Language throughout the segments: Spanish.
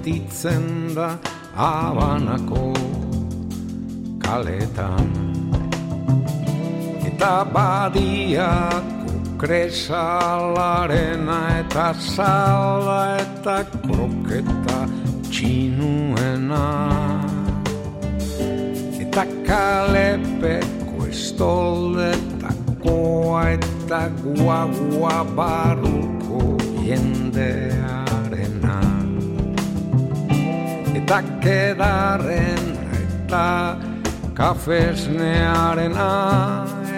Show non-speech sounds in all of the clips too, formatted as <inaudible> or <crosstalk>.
sentitzen da abanako kaletan. Eta badiako kresalarena eta sala eta kroketa txinuena. Eta kalepeko estoldetakoa eta guagua barruko jendearena eta kedarren eta kafesnearena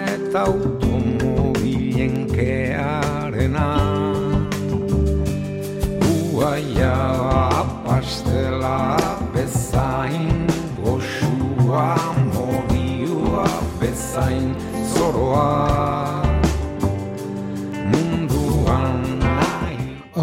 eta automobilen kearena. Uaia pastela bezain goxua moriua bezain zoroa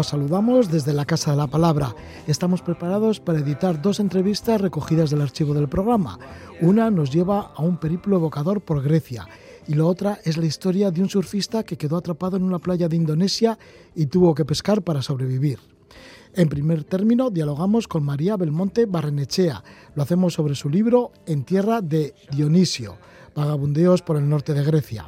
Os saludamos desde la Casa de la Palabra. Estamos preparados para editar dos entrevistas recogidas del archivo del programa. Una nos lleva a un periplo evocador por Grecia y la otra es la historia de un surfista que quedó atrapado en una playa de Indonesia y tuvo que pescar para sobrevivir. En primer término, dialogamos con María Belmonte Barrenechea. Lo hacemos sobre su libro En tierra de Dionisio, vagabundeos por el norte de Grecia.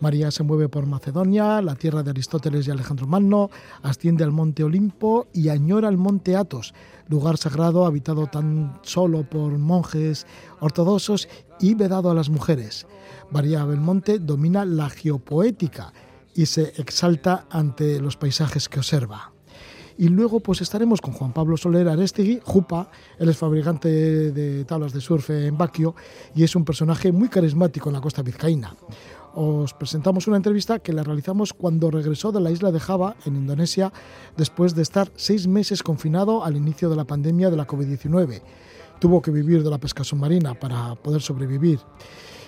María se mueve por Macedonia, la tierra de Aristóteles y Alejandro Magno, asciende al monte Olimpo y añora el monte Athos, lugar sagrado habitado tan solo por monjes ortodoxos y vedado a las mujeres. María Belmonte domina la geopoética y se exalta ante los paisajes que observa. Y luego pues estaremos con Juan Pablo Soler Arestegui, Jupa, él es fabricante de tablas de surf en Baquio y es un personaje muy carismático en la costa vizcaína. Os presentamos una entrevista que la realizamos cuando regresó de la isla de Java, en Indonesia, después de estar seis meses confinado al inicio de la pandemia de la COVID-19. Tuvo que vivir de la pesca submarina para poder sobrevivir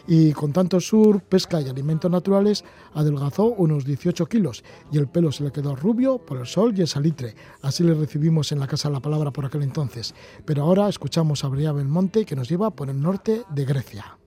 y con tanto sur, pesca y alimentos naturales adelgazó unos 18 kilos y el pelo se le quedó rubio por el sol y el salitre. Así le recibimos en la Casa de la Palabra por aquel entonces. Pero ahora escuchamos a Brea Belmonte que nos lleva por el norte de Grecia.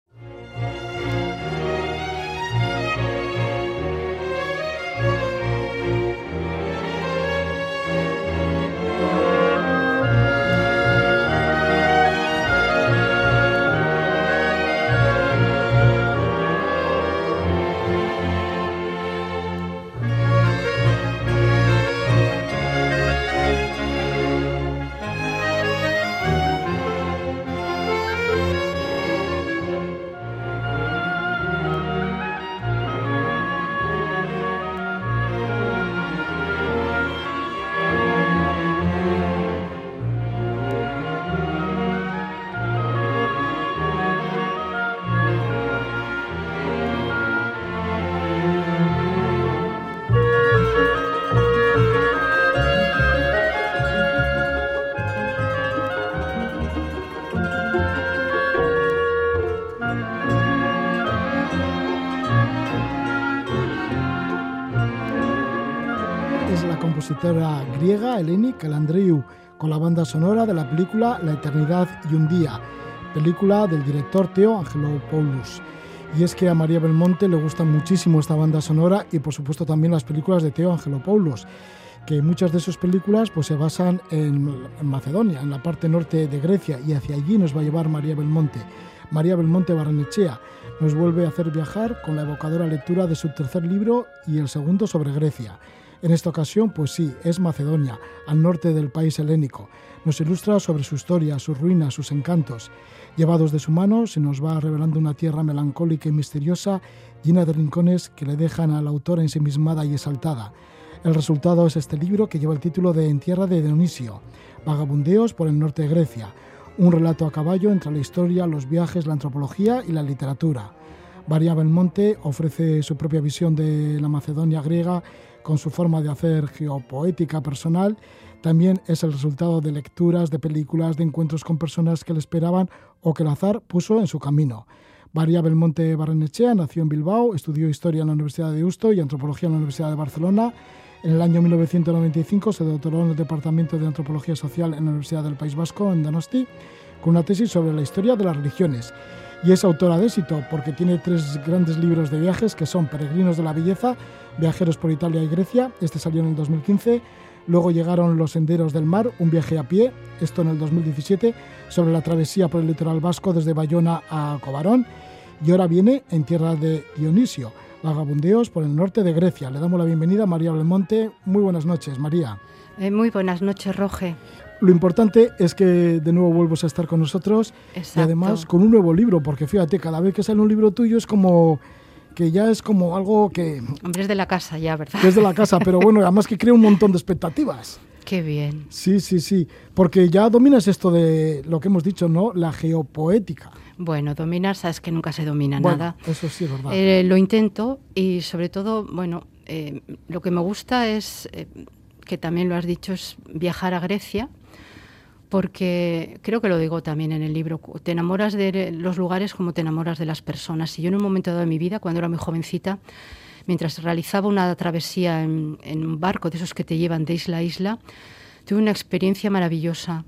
Compositora griega Eleni Kalandriou con la banda sonora de la película La Eternidad y un Día, película del director Teo Angelopoulos. Y es que a María Belmonte le gusta muchísimo esta banda sonora y por supuesto también las películas de Teo Angelopoulos, que muchas de sus películas pues, se basan en, en Macedonia, en la parte norte de Grecia, y hacia allí nos va a llevar María Belmonte. María Belmonte Barrenechea nos vuelve a hacer viajar con la evocadora lectura de su tercer libro y el segundo sobre Grecia. En esta ocasión, pues sí, es Macedonia, al norte del país helénico. Nos ilustra sobre su historia, sus ruinas, sus encantos. Llevados de su mano, se nos va revelando una tierra melancólica y misteriosa, llena de rincones que le dejan a la autora ensimismada y exaltada. El resultado es este libro que lleva el título de En tierra de Dionisio, Vagabundeos por el norte de Grecia, un relato a caballo entre la historia, los viajes, la antropología y la literatura. María Belmonte ofrece su propia visión de la Macedonia griega con su forma de hacer geopoética personal. También es el resultado de lecturas, de películas, de encuentros con personas que le esperaban o que el azar puso en su camino. María Belmonte Barrenechea nació en Bilbao, estudió historia en la Universidad de Deusto y antropología en la Universidad de Barcelona. En el año 1995 se doctoró en el Departamento de Antropología Social en la Universidad del País Vasco, en Donosti, con una tesis sobre la historia de las religiones. Y es autora de éxito porque tiene tres grandes libros de viajes que son Peregrinos de la Belleza, Viajeros por Italia y Grecia, este salió en el 2015, luego llegaron Los Senderos del Mar, un viaje a pie, esto en el 2017, sobre la travesía por el litoral vasco desde Bayona a Cobarón, y ahora viene En Tierra de Dionisio, vagabundeos por el norte de Grecia. Le damos la bienvenida a María Belmonte. Muy buenas noches, María. Eh, muy buenas noches, Roge. Lo importante es que de nuevo vuelvas a estar con nosotros y además con un nuevo libro, porque fíjate, cada vez que sale un libro tuyo es como que ya es como algo que... Hombre, es de la casa ya, ¿verdad? es de la casa, pero bueno, <laughs> además que crea un montón de expectativas. Qué bien. Sí, sí, sí, porque ya dominas esto de lo que hemos dicho, ¿no? La geopoética. Bueno, dominar, sabes que nunca se domina nada. Eso sí es verdad. Eh, lo intento y sobre todo, bueno, eh, lo que me gusta es, eh, que también lo has dicho, es viajar a Grecia porque creo que lo digo también en el libro, te enamoras de los lugares como te enamoras de las personas. Y yo en un momento dado de mi vida, cuando era muy jovencita, mientras realizaba una travesía en, un barco de esos que te llevan de isla a isla, tuve una experiencia maravillosa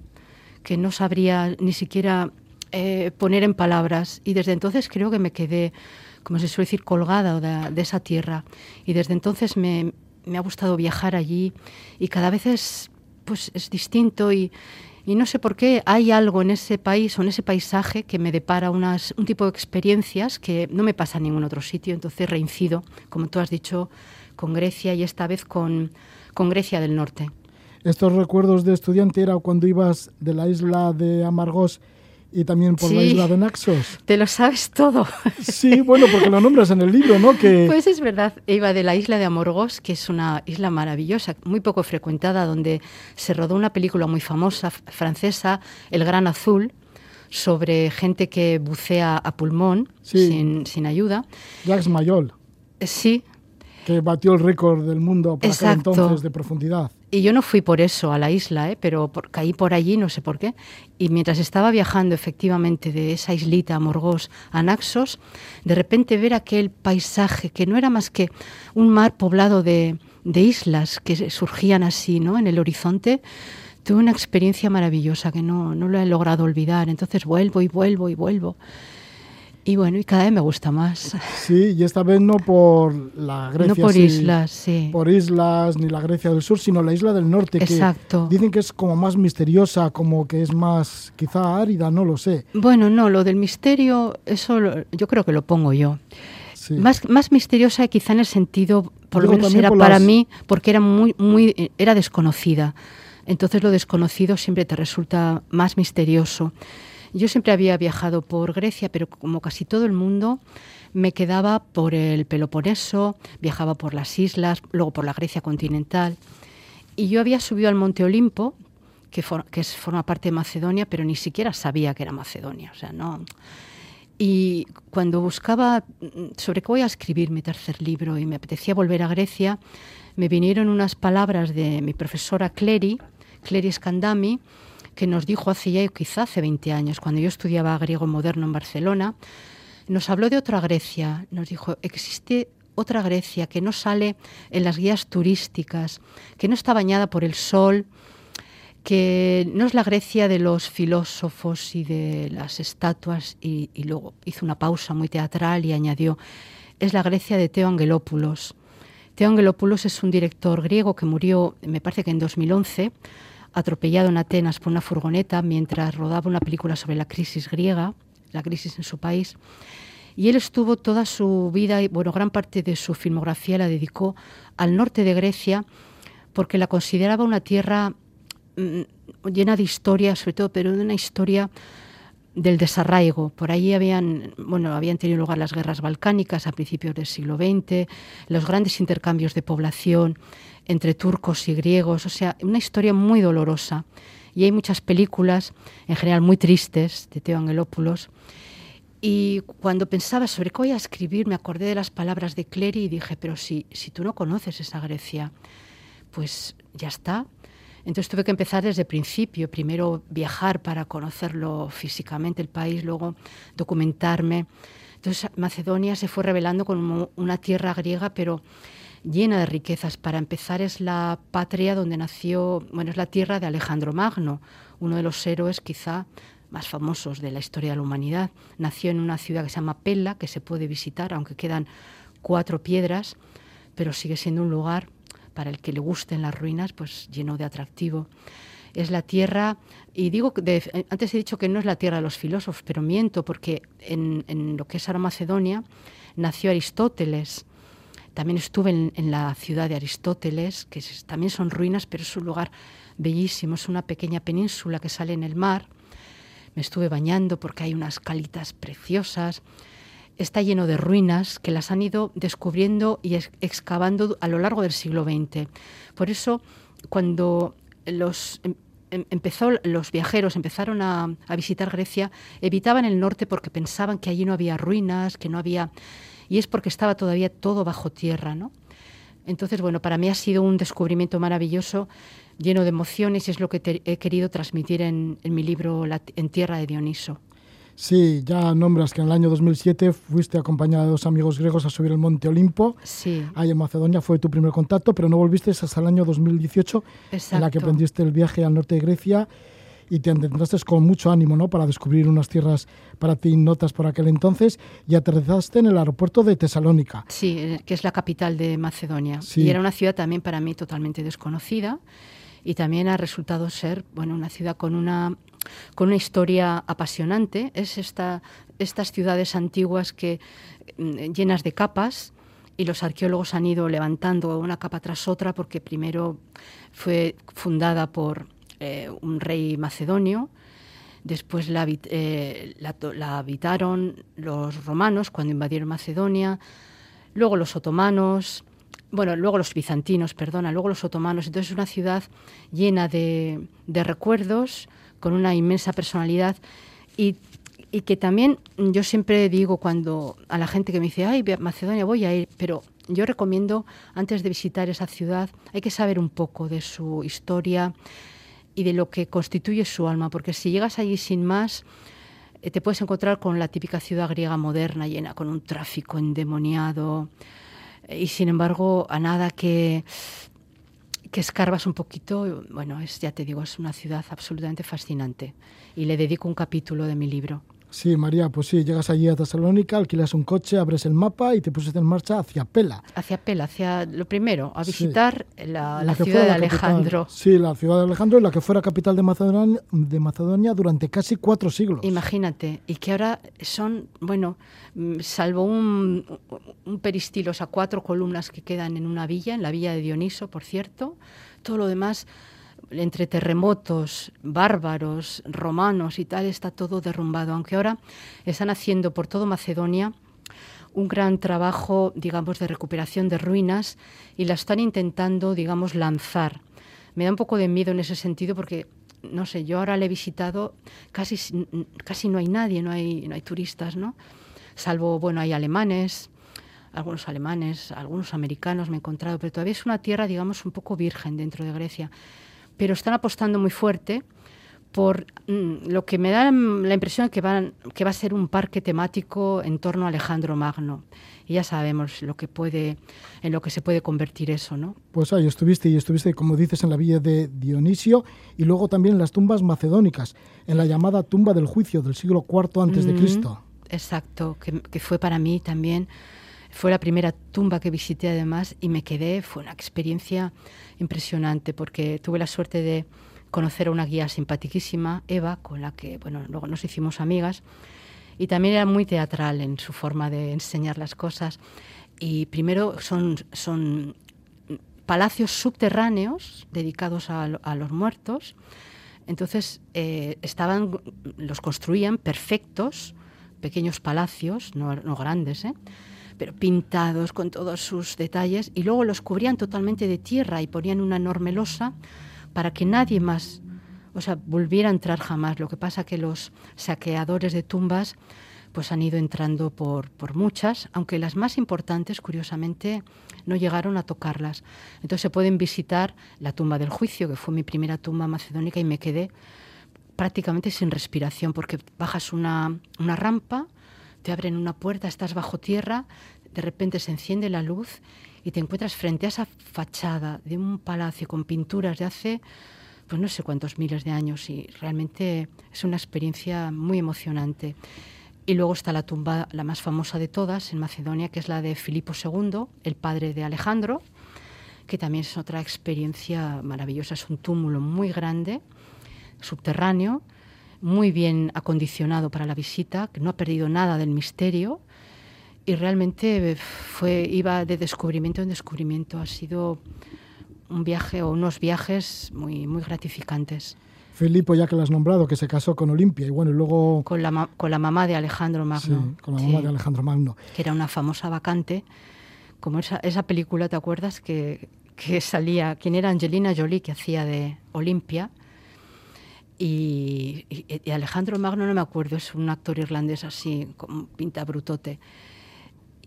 que no sabría ni siquiera eh, poner en palabras. Y desde entonces creo que me quedé, como se suele decir, colgada de, de esa tierra. Y desde entonces me, me, ha gustado viajar allí y cada vez es, pues, es distinto y, y no sé por qué hay algo en ese país o en ese paisaje que me depara unas, un tipo de experiencias que no me pasa en ningún otro sitio. Entonces reincido, como tú has dicho, con Grecia y esta vez con, con Grecia del Norte. Estos recuerdos de estudiante era cuando ibas de la isla de Amargos y también por la isla de Naxos. Te lo sabes todo. Sí, bueno, porque lo nombras en el libro, ¿no? Que... Pues es verdad, iba de la isla de Amorgos, que es una isla maravillosa, muy poco frecuentada, donde se rodó una película muy famosa francesa, El Gran Azul, sobre gente que bucea a pulmón sin, sin, ayuda. Jacques Mayol. Sí, que batió el récord del mundo para aquel entonces de profundidad. Y yo no fui por eso a la isla, ¿eh? pero caí por allí, no sé por qué. Y mientras estaba viajando efectivamente de esa islita Morgos a Naxos, de repente ver aquel paisaje que no era más que un mar poblado de, islas que surgían así ¿no? en el horizonte, tuve una experiencia maravillosa que no, no lo he logrado olvidar. Entonces vuelvo y vuelvo y vuelvo. Y bueno, y cada vez me gusta más. Sí, y esta vez no por la Grecia. No por islas, sí. Por islas, ni la Grecia del Sur, sino la isla del norte. Exacto. dicen que es como más misteriosa, como que es más, quizá árida, no lo sé. Bueno, no, lo del misterio, eso yo creo que lo pongo yo. Más, más misteriosa quizá en el sentido, por lo menos era para mí, porque era muy, muy, era desconocida. Entonces lo desconocido siempre te resulta más misterioso. Yo siempre había viajado por Grecia, pero como casi todo el mundo, me quedaba por el Peloponeso, viajaba por las islas, luego por la Grecia continental. Y yo había subido al Monte Olimpo, que, forma parte de Macedonia, pero ni siquiera sabía que era Macedonia. O sea, no. Y cuando buscaba sobre qué voy a escribir mi tercer libro y me apetecía volver a Grecia, me vinieron unas palabras de mi profesora Clery, Clery Scandami, que nos dijo hace ya quizá hace 20 años, cuando yo estudiaba griego moderno en Barcelona, nos habló de otra Grecia, nos dijo, existe otra Grecia que no sale en las guías turísticas, que no está bañada por el sol, que no es la Grecia de los filósofos y de las estatuas, y, luego hizo una pausa muy teatral y añadió, es la Grecia de Teo Angelopoulos. Teo Angelopoulos es un director griego que murió, me parece que en 2011, atropellado en Atenas por una furgoneta mientras rodaba una película sobre la crisis griega, la crisis en su país. Y él estuvo toda su vida, y bueno, gran parte de su filmografía la dedicó al norte de Grecia porque la consideraba una tierra mm, llena de historia, sobre todo, pero de una historia del desarraigo. Por ahí habían, bueno, habían tenido lugar las guerras balcánicas a principios del siglo XX, los grandes intercambios de población entre turcos y griegos, o sea, una historia muy dolorosa. Y hay muchas películas, en general muy tristes, de Teo Angelopoulos. Y cuando pensaba sobre qué voy a escribir, me acordé de las palabras de Clery y dije, pero si, si tú no conoces esa Grecia, pues ya está. Entonces tuve que empezar desde el principio, primero viajar para conocerlo físicamente el país, luego documentarme. Entonces Macedonia se fue revelando como una tierra griega, pero llena de riquezas. Para empezar, es la patria donde nació, bueno, es la tierra de Alejandro Magno, uno de los héroes quizá más famosos de la historia de la humanidad. Nació en una ciudad que se llama Pella, que se puede visitar, aunque quedan cuatro piedras, pero sigue siendo un lugar para el que le gusten las ruinas, pues lleno de atractivo. Es la tierra, y digo, de, antes he dicho que no es la tierra de los filósofos, pero miento, porque en, lo que es ahora Macedonia nació Aristóteles. También estuve en, la ciudad de Aristóteles, que también son ruinas, pero es un lugar bellísimo, es una pequeña península que sale en el mar. Me estuve bañando porque hay unas calitas preciosas está lleno de ruinas que las han ido descubriendo y excavando a lo largo del siglo XX. Por eso, cuando los, em, em, empezó, los viajeros empezaron a, visitar Grecia, evitaban el norte porque pensaban que allí no había ruinas, que no había... Y es porque estaba todavía todo bajo tierra, ¿no? Entonces, bueno, para mí ha sido un descubrimiento maravilloso, lleno de emociones, y es lo que he querido transmitir en, en mi libro En Tierra de Dioniso. Sí, ya nombras que en el año 2007 fuiste acompañada de dos amigos griegos a subir el monte Olimpo. Sí. Ahí en Macedonia fue tu primer contacto, pero no volviste hasta el año 2018, en la que emprendiste el viaje al norte de Grecia y te encontraste con mucho ánimo ¿no? para descubrir unas tierras para ti notas por aquel entonces y aterrizaste en el aeropuerto de Tesalónica. Sí, eh, que es la capital de Macedonia. Y era una ciudad también para mí totalmente desconocida y también ha resultado ser bueno, una ciudad con una, con una historia apasionante. Es esta, estas ciudades antiguas que, mm, llenas de capas y los arqueólogos han ido levantando una capa tras otra porque primero fue fundada por eh, un rey macedonio, después la, eh, la, habitaron los romanos cuando invadieron Macedonia, luego los otomanos, bueno, luego los bizantinos, perdona, luego los otomanos. Entonces es una ciudad llena de, recuerdos, con una inmensa personalidad y, que también yo siempre digo cuando a la gente que me dice, ay, Macedonia voy a ir, pero yo recomiendo antes de visitar esa ciudad, hay que saber un poco de su historia y de lo que constituye su alma, porque si llegas allí sin más, eh, te puedes encontrar con la típica ciudad griega moderna, llena con un tráfico endemoniado, y sin embargo a nada que que escarbas un poquito, bueno, es ya te digo, es una ciudad absolutamente fascinante y le dedico un capítulo de mi libro. Sí, María, pues sí, llegas allí a Tesalónica, alquilas un coche, abres el mapa y te pusiste en marcha hacia Pela. Hacia Pela, hacia lo primero, a visitar la, ciudad de Alejandro. Sí, la ciudad de Alejandro, la que fuera capital de Macedonia, de Macedonia durante casi cuatro siglos. Imagínate, y que ahora son, bueno, mm, salvo un, un peristilo, o sea, cuatro columnas que quedan en una villa, en la villa de Dioniso, por cierto, todo lo demás entre terremotos bárbaros, romanos y tal, está todo derrumbado, aunque ahora están haciendo por todo Macedonia un gran trabajo, digamos, de recuperación de ruinas y la están intentando, digamos, lanzar. Me da un poco de miedo en ese sentido porque, no sé, yo ahora le he visitado, casi, casi no hay nadie, no hay, no hay turistas, ¿no? Salvo, bueno, hay alemanes, algunos alemanes, algunos americanos me he encontrado, pero todavía es una tierra, digamos, un poco virgen dentro de Grecia pero están apostando muy fuerte por mm, lo que me da la impresión que, van, que va a ser un parque temático en torno a Alejandro Magno. Y ya sabemos lo que puede, en lo que se puede convertir eso, ¿no? Pues ahí estuviste, y estuviste, como dices, en la villa de Dionisio y luego también en las tumbas macedónicas, en la llamada tumba del juicio del siglo IV antes de Cristo. Exacto, que, que fue para mí también fue la primera tumba que visité además y me quedé, fue una experiencia impresionante porque tuve la suerte de conocer a una guía simpaticísima, Eva, con la que bueno, luego nos hicimos amigas y también era muy teatral en su forma de enseñar las cosas. Y primero son, palacios subterráneos dedicados a, los muertos. Entonces eh, estaban, los construían perfectos, pequeños palacios, no, no grandes, ¿eh? Pero pintados con todos sus detalles, y luego los cubrían totalmente de tierra y ponían una enorme losa para que nadie más, o sea, volviera a entrar jamás. Lo que pasa que los saqueadores de tumbas pues han ido entrando por, por muchas, aunque las más importantes, curiosamente, no llegaron a tocarlas. Entonces se pueden visitar la tumba del juicio, que fue mi primera tumba macedónica, y me quedé prácticamente sin respiración, porque bajas una, una rampa, te abren una puerta, estás bajo tierra, de repente se enciende la luz y te encuentras frente a esa fachada de un palacio con pinturas de hace pues no sé cuántos miles de años y realmente es una experiencia muy emocionante. Y luego está la tumba, la más famosa de todas, en Macedonia, que es la de Filipo II, el padre de Alejandro, que también es otra experiencia maravillosa. Es un túmulo muy grande, subterráneo, muy bien acondicionado para la visita, que no ha perdido nada del misterio y realmente fue iba de descubrimiento en descubrimiento. Ha sido un viaje o unos viajes muy muy gratificantes. Filipo, ya que lo has nombrado, que se casó con Olimpia y bueno, luego... Con la, con la mamá de Alejandro Magno. Sí, con la mamá de Alejandro Magno. Que era una famosa vacante, como esa, esa película, ¿te acuerdas? Que, que salía, ¿quién era Angelina Jolie, que hacía de Olimpia? Y, y, Alejandro Magno, no me acuerdo, es un actor irlandés así, con pinta brutote.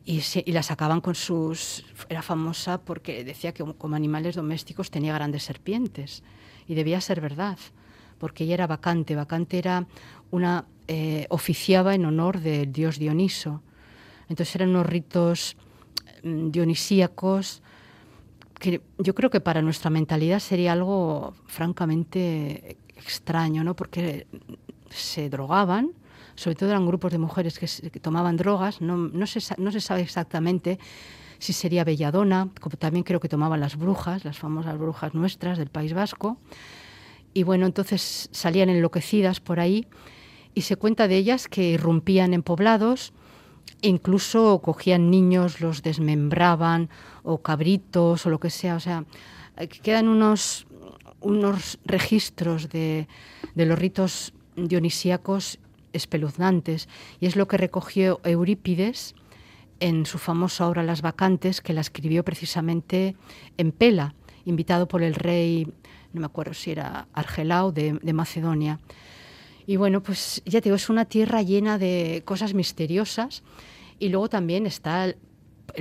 Y, y, la sacaban con sus... Era famosa porque decía que como animales domésticos tenía grandes serpientes. Y debía ser verdad porque ella era vacante. Vacante era una, eh, oficiaba en honor del dios Dioniso. Entonces eran unos ritos mm, dionisíacos que yo creo que para nuestra mentalidad sería algo francamente extraño, ¿no? Porque se drogaban, sobre todo eran grupos de mujeres que, tomaban drogas, no, no, se, no se sabe exactamente si sería belladona, como también creo que tomaban las brujas, las famosas brujas nuestras del País Vasco, y bueno, entonces salían enloquecidas por ahí y se cuenta de ellas que irrumpían en poblados, incluso cogían niños, los desmembraban, o cabritos, o lo que sea. O sea, quedan unos, unos registros de, los ritos dionisíacos espeluznantes, y es lo que recogió Eurípides en su famosa obra Las Vacantes, que la escribió precisamente en Pela, invitado por el rey no me acuerdo si era Argelao de, Macedonia. Y bueno, pues ya te digo, es una tierra llena de cosas misteriosas y luego también está el,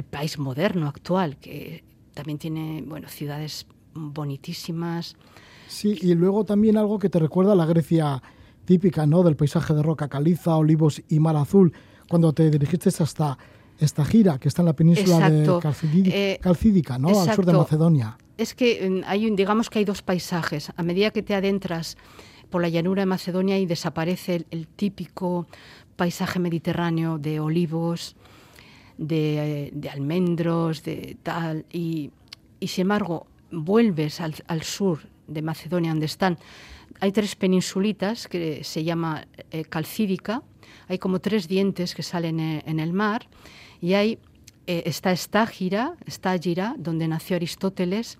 país moderno actual, que también tiene, bueno, ciudades bonitísimas. Sí, y luego también algo que te recuerda a la Grecia típica, ¿no? Del paisaje de roca caliza, olivos y mar azul, cuando te dirigiste hasta esta gira que está en la península de eh, Calcídica, ¿no? Al sur de Macedonia es que mm, hay un, digamos que hay dos paisajes. A medida que te adentras por la llanura de Macedonia y desaparece el, típico paisaje mediterráneo de olivos, de, almendros, de tal, y, sin embargo vuelves al, sur de Macedonia, donde están, hay tres peninsulitas que se llama eh, Calcídica, hay como tres dientes que salen eh, en el mar, y hay eh, está Estágira, Estágira, donde nació Aristóteles,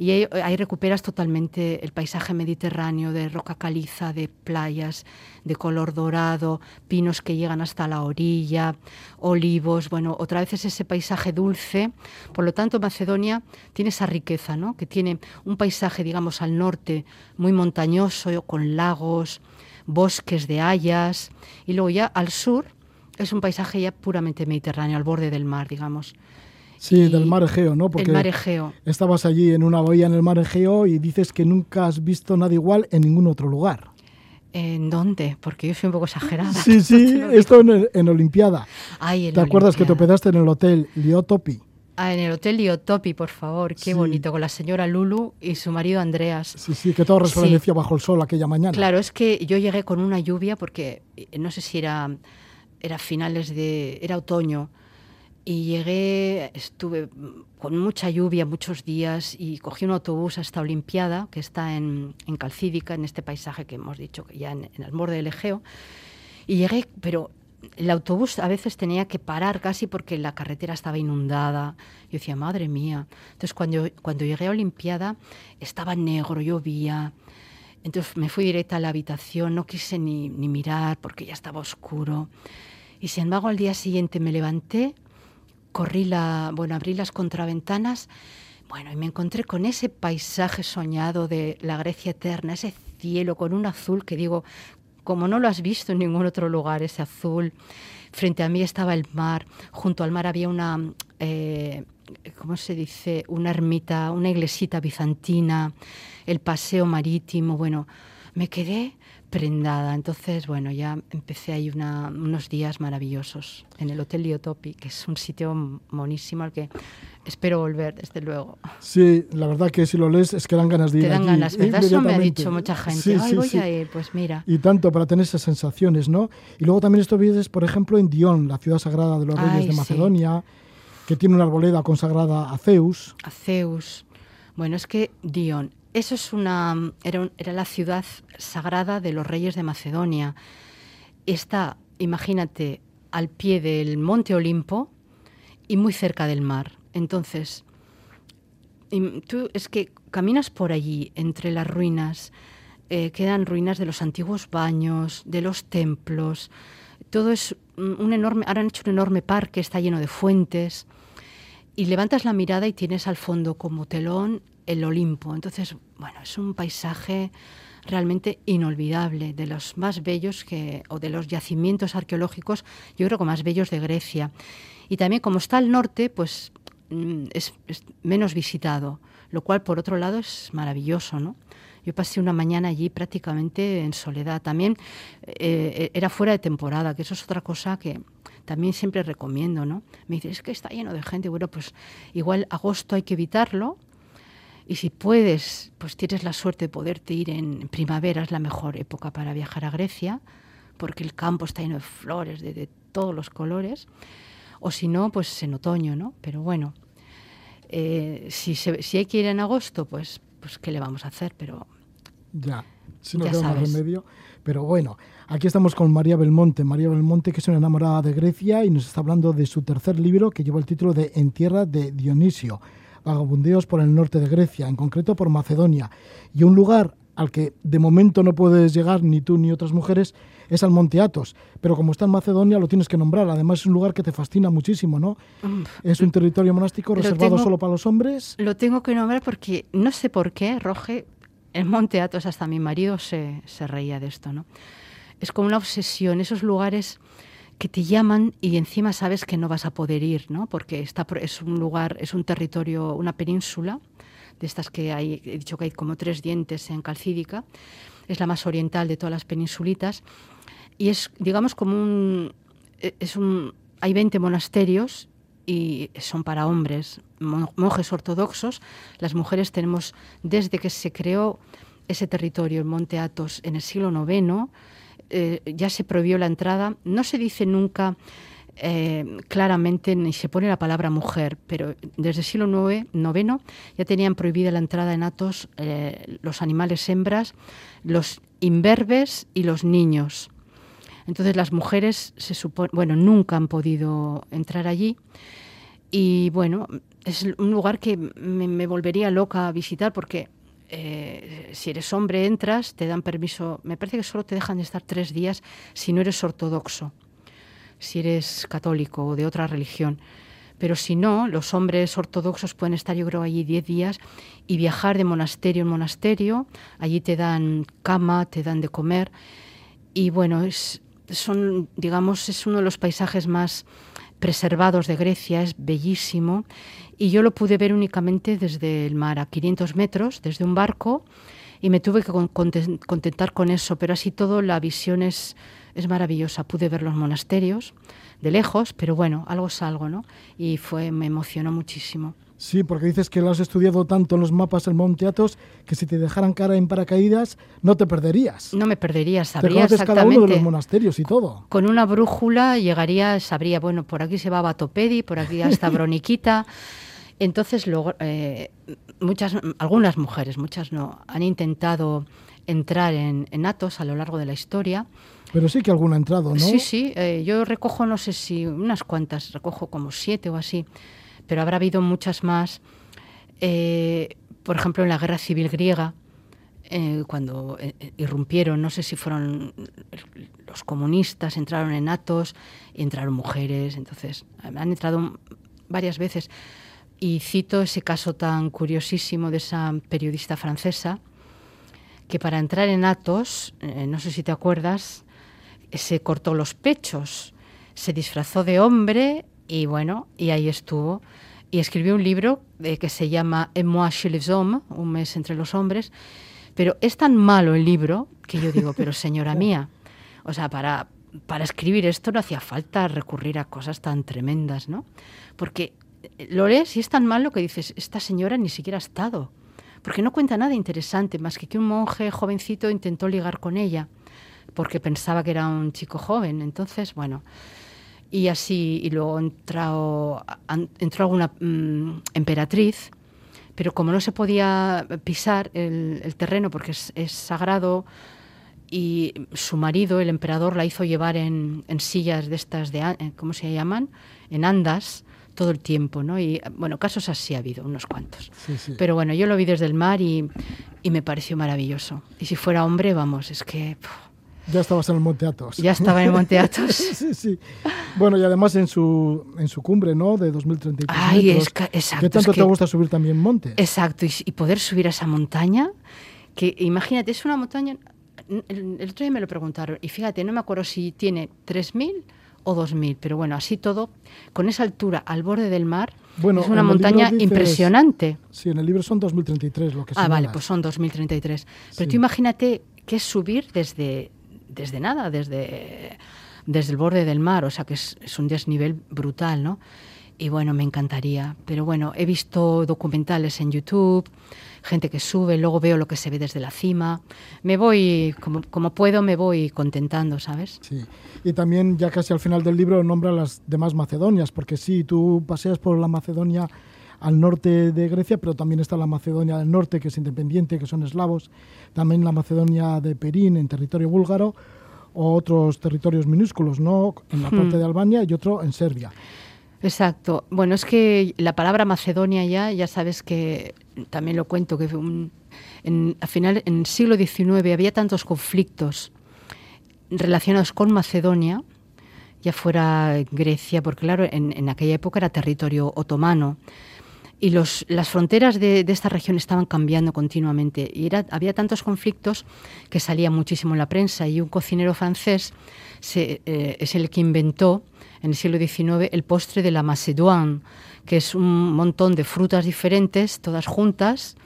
y ahí, recuperas totalmente el paisaje mediterráneo de roca caliza, de playas de color dorado, pinos que llegan hasta la orilla, olivos, bueno, otra vez es ese paisaje dulce. Por lo tanto, Macedonia tiene esa riqueza, ¿no? Que tiene un paisaje, digamos, al norte muy montañoso, con lagos, bosques de hayas, y luego ya al sur es un paisaje ya puramente mediterráneo, al borde del mar, digamos. Sí, del mar Egeo, ¿no? Porque el mar Egeo. Estabas allí en una bahía en el mar Egeo y dices que nunca has visto nada igual en ningún otro lugar. ¿En dónde? Porque yo soy un poco exagerada. Sí, <laughs> sí, esto en, en Olimpiada. Ay, ¿Te acuerdas que te hospedaste en el hotel Liotopi? Ah, en el Hotel Liotopi, por favor, qué bonito, con la señora Lulu y su marido Andreas. Sí, sí, que todo resplandecía bajo el sol aquella mañana. Claro, es que yo llegué con una lluvia porque eh, no sé si era era finales de, era otoño, y llegué, estuve con mucha lluvia muchos días y cogí un autobús hasta Olimpiada, que está en, en Calcídica, en este paisaje que hemos dicho, que ya en, el borde del Egeo, y llegué, pero el autobús a veces tenía que parar casi porque la carretera estaba inundada. Yo decía, madre mía. Entonces cuando, cuando llegué a Olimpiada estaba negro, llovía. Entonces me fui directa a la habitación, no quise ni, ni mirar porque ya estaba oscuro. Y sin embargo, al día siguiente me levanté, corrí la, bueno, abrí las contraventanas, bueno, y me encontré con ese paisaje soñado de la Grecia eterna, ese cielo con un azul que digo, como no lo has visto en ningún otro lugar, ese azul. Frente a mí estaba el mar, junto al mar había una, eh, ¿cómo se dice? Una ermita, una iglesita bizantina, el paseo marítimo, bueno, me quedé prendada. Entonces, bueno, ya empecé ahí unos días maravillosos en el Hotel Liotopi, que es un sitio monísimo al que espero volver, desde luego. Sí, la verdad que si lo lees es que dan ganas de ir Te dan ganas, ¿verdad? Eso me ha dicho mucha gente. Ay, voy a ir, pues mira. Y tanto para tener esas sensaciones, ¿no? Y luego también esto vives, por ejemplo, en Dion, la ciudad sagrada de los reyes de Macedonia, que tiene una arboleda consagrada a Zeus. A Zeus. Bueno, es que Dion eso es una, era, era, la ciudad sagrada de los reyes de Macedonia. Está, imagínate, al pie del monte Olimpo y muy cerca del mar. Entonces, tú es que caminas por allí, entre las ruinas, eh, quedan ruinas de los antiguos baños, de los templos. Todo es un enorme, ahora han hecho un enorme parque, está lleno de fuentes. Y levantas la mirada y tienes al fondo como telón el Olimpo. Entonces, bueno, es un paisaje realmente inolvidable, de los más bellos que, o de los yacimientos arqueológicos, yo creo que más bellos de Grecia. Y también como está al norte, pues mm, es, menos visitado, lo cual por otro lado es maravilloso, ¿no? Yo pasé una mañana allí prácticamente en soledad. También eh, era fuera de temporada, que eso es otra cosa que también siempre recomiendo, ¿no? Me dice, es que está lleno de gente. Bueno, pues igual agosto hay que evitarlo, y si puedes, pues tienes la suerte de poderte ir en primavera, es la mejor época para viajar a Grecia, porque el campo está lleno de flores de, todos los colores. O si no, pues en otoño, ¿no? Pero bueno, eh, si, si hay que ir en agosto, pues, pues ¿qué le vamos a hacer? Pero ya, si no tenemos remedio. Pero bueno, aquí estamos con María Belmonte. María Belmonte, que es una enamorada de Grecia y nos está hablando de su tercer libro que lleva el título de En tierra de Dionisio vagabundeos por el norte de Grecia, en concreto por Macedonia. Y un lugar al que de momento no puedes llegar ni tú ni otras mujeres es al Monte Athos. Pero como está en Macedonia lo tienes que nombrar. Además es un lugar que te fascina muchísimo, ¿no? es un territorio monástico reservado solo para los hombres. Lo tengo que nombrar porque no sé por qué, Roge, el Monte Athos, hasta mi marido se, se reía de esto, ¿no? Es como una obsesión, esos lugares que te llaman y encima sabes que no vas a poder ir, ¿no? Porque está, es un lugar, es un territorio, una península, de estas que hay, he dicho que hay como tres dientes en Calcídica, es la más oriental de todas las peninsulitas, y es, digamos, como un, e, es un, hay 20 monasterios y son para hombres, monjes ortodoxos, las mujeres tenemos, desde que se creó ese territorio, el Monte Athos, en el siglo IX, eh, ya se prohibió la entrada. No se dice nunca eh, claramente ni se pone la palabra mujer, pero desde el siglo IX, ya tenían prohibida la entrada en Atos eh, los animales hembras, los imberbes y los niños. Entonces las mujeres se supone, bueno, nunca han podido entrar allí y bueno, es un lugar que me volvería loca a visitar porque eh, si eres hombre entras, te dan permiso, me parece que solo te dejan de estar tres días si no eres ortodoxo, si eres católico o de otra religión. Pero si no, los hombres ortodoxos pueden estar, yo creo, allí diez días y viajar de monasterio en monasterio. Allí te dan cama, te dan de comer. Y bueno, es, son, digamos, es uno de los paisajes más preservados de Grecia, es bellísimo y yo lo pude ver únicamente desde el mar, a 500 metros, desde un barco, y me tuve que contentar con eso, pero así todo la visión es, es maravillosa. Pude ver los monasterios de lejos, pero bueno, algo es algo, ¿no? Y fue, me emocionó muchísimo. Sí, porque dices que lo has estudiado tanto en los mapas del Monte Athos que si te dejaran cara en paracaídas no te perderías. No me perderías, sabría te exactamente. cada uno de los monasterios y todo. Con una brújula llegaría, sabría, bueno, por aquí se va Batopedi, por aquí hasta <laughs> Broniquita. Entonces, luego, eh, muchas, algunas mujeres, muchas no, han intentado entrar en, Atos a lo largo de la historia. Pero sí que alguna ha entrado, ¿no? Sí, sí. Eh, yo recojo, no sé si unas cuantas, recojo como siete o así, pero habrá habido muchas más. Eh, por ejemplo, en la guerra civil griega, cuando irrumpieron, no sé si fueron los comunistas, entraron en Atos, entraron mujeres, entonces han entrado varias veces. Y cito ese caso tan curiosísimo de esa periodista francesa que para entrar en Atos, eh, no sé si te acuerdas, se cortó los pechos, se disfrazó de hombre y bueno, y ahí estuvo. Y escribió un libro eh, que se llama En moi chez les hommes, un mes entre los hombres, Pero es tan malo el libro que yo digo, pero señora mía, o sea, para, para escribir esto no hacía falta recurrir a cosas tan tremendas, ¿no? Porque lo lees y es tan malo que dices, esta señora ni siquiera ha estado. Porque no cuenta nada interesante, más que que un monje jovencito intentó ligar con ella, porque pensaba que era un chico joven. Entonces, bueno, y así, y luego entró, entró alguna mm, emperatriz, pero como no se podía pisar el, terreno porque es, sagrado, y su marido, el emperador, la hizo llevar en, sillas de estas, de, eh, ¿cómo se llaman? En andas, todo el tiempo, ¿no? Y bueno, casos así ha habido, unos cuantos. Pero bueno, yo lo vi desde el mar y, y, me pareció maravilloso. Y si fuera hombre, vamos, es que... Ya estabas en el Monte Athos. Ya estaba en el Monte <laughs> Athos. sí, sí. Bueno, y además en su, en su cumbre, ¿no? De 2033 Ay, es exacto. ¿Qué tanto te gusta subir también montes? Exacto, y, poder subir a esa montaña, que imagínate, es una montaña... El, el, otro día me lo preguntaron, y fíjate, no me acuerdo si tiene 3.000 o 2.000, pero bueno, así todo, con esa altura al borde del mar, bueno, es una montaña impresionante. Sí, en el libro son 2033 lo que Ah, vale, pues son 2033. Pero tú imagínate que es subir desde, desde nada, desde, desde el borde del mar, o sea que es, un desnivel brutal, ¿no? Y bueno, me encantaría. Pero bueno, he visto documentales en YouTube, gente que sube, luego veo lo que se ve desde la cima. Me voy, como, como puedo, me voy contentando, ¿sabes? Sí. Y también, ya casi al final del libro, nombra las demás Macedonias, porque sí, tú paseas por la Macedonia al norte de Grecia, pero también está la Macedonia del norte, que es independiente, que son eslavos, también la Macedonia de Perín, en territorio búlgaro, o otros territorios minúsculos, ¿no? En la hmm. parte de Albania y otro en Serbia. Exacto. Bueno, es que la palabra Macedonia ya, ya sabes que también lo cuento, que en, al final, en el siglo XIX había tantos conflictos relacionados con Macedonia, ya fuera Grecia, porque claro, en, en aquella época era territorio otomano, y los, las fronteras de, esta región estaban cambiando continuamente. Había tantos conflictos que salía muchísimo en la prensa. Y un cocinero francés eh, es el que inventó en el siglo XIX el postre de la Macédoine, que es un montón de frutas diferentes, todas juntas,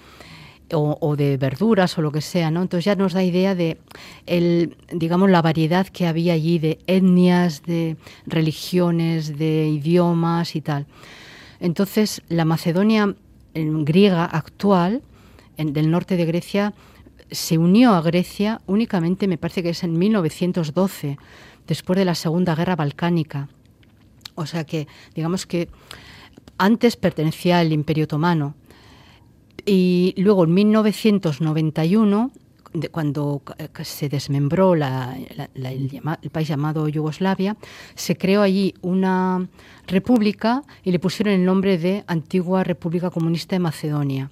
o, de verduras o lo que sea, ¿no? Entonces ya nos da idea de el, digamos, la variedad que había allí de etnias, de religiones, de idiomas y tal. Entonces, la Macedonia griega actual, del norte de Grecia, se unió a Grecia únicamente, me parece que es en 1912, después de la Segunda Guerra Balcánica. O sea que, digamos que antes pertenecía al Imperio Otomano. Y luego en 1991 cuando se desmembró el, país llamado Yugoslavia, se creó allí una república y le pusieron el nombre de Antigua República Comunista de Macedonia.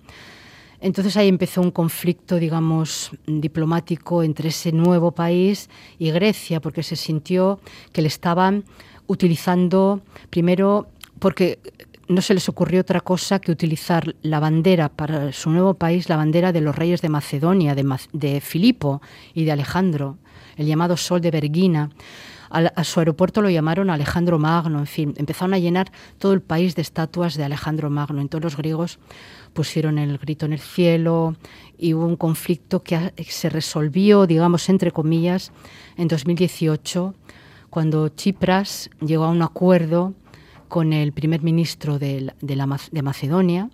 Entonces ahí empezó un conflicto, digamos, diplomático entre ese nuevo país y Grecia, porque se sintió que le estaban utilizando, primero, porque no se les ocurrió otra cosa que utilizar la bandera para su nuevo país, la bandera de los reyes de Macedonia, de, Filipo y de Alejandro, el llamado Sol de Bergina. A, su aeropuerto lo llamaron Alejandro Magno, en fin, empezaron a llenar todo el país de estatuas de Alejandro Magno. Entonces los griegos pusieron el grito en el cielo y hubo un conflicto que se resolvió, digamos, entre comillas, en 2018, cuando Chipras llegó a un acuerdo con el primer ministro de, de, Macedonia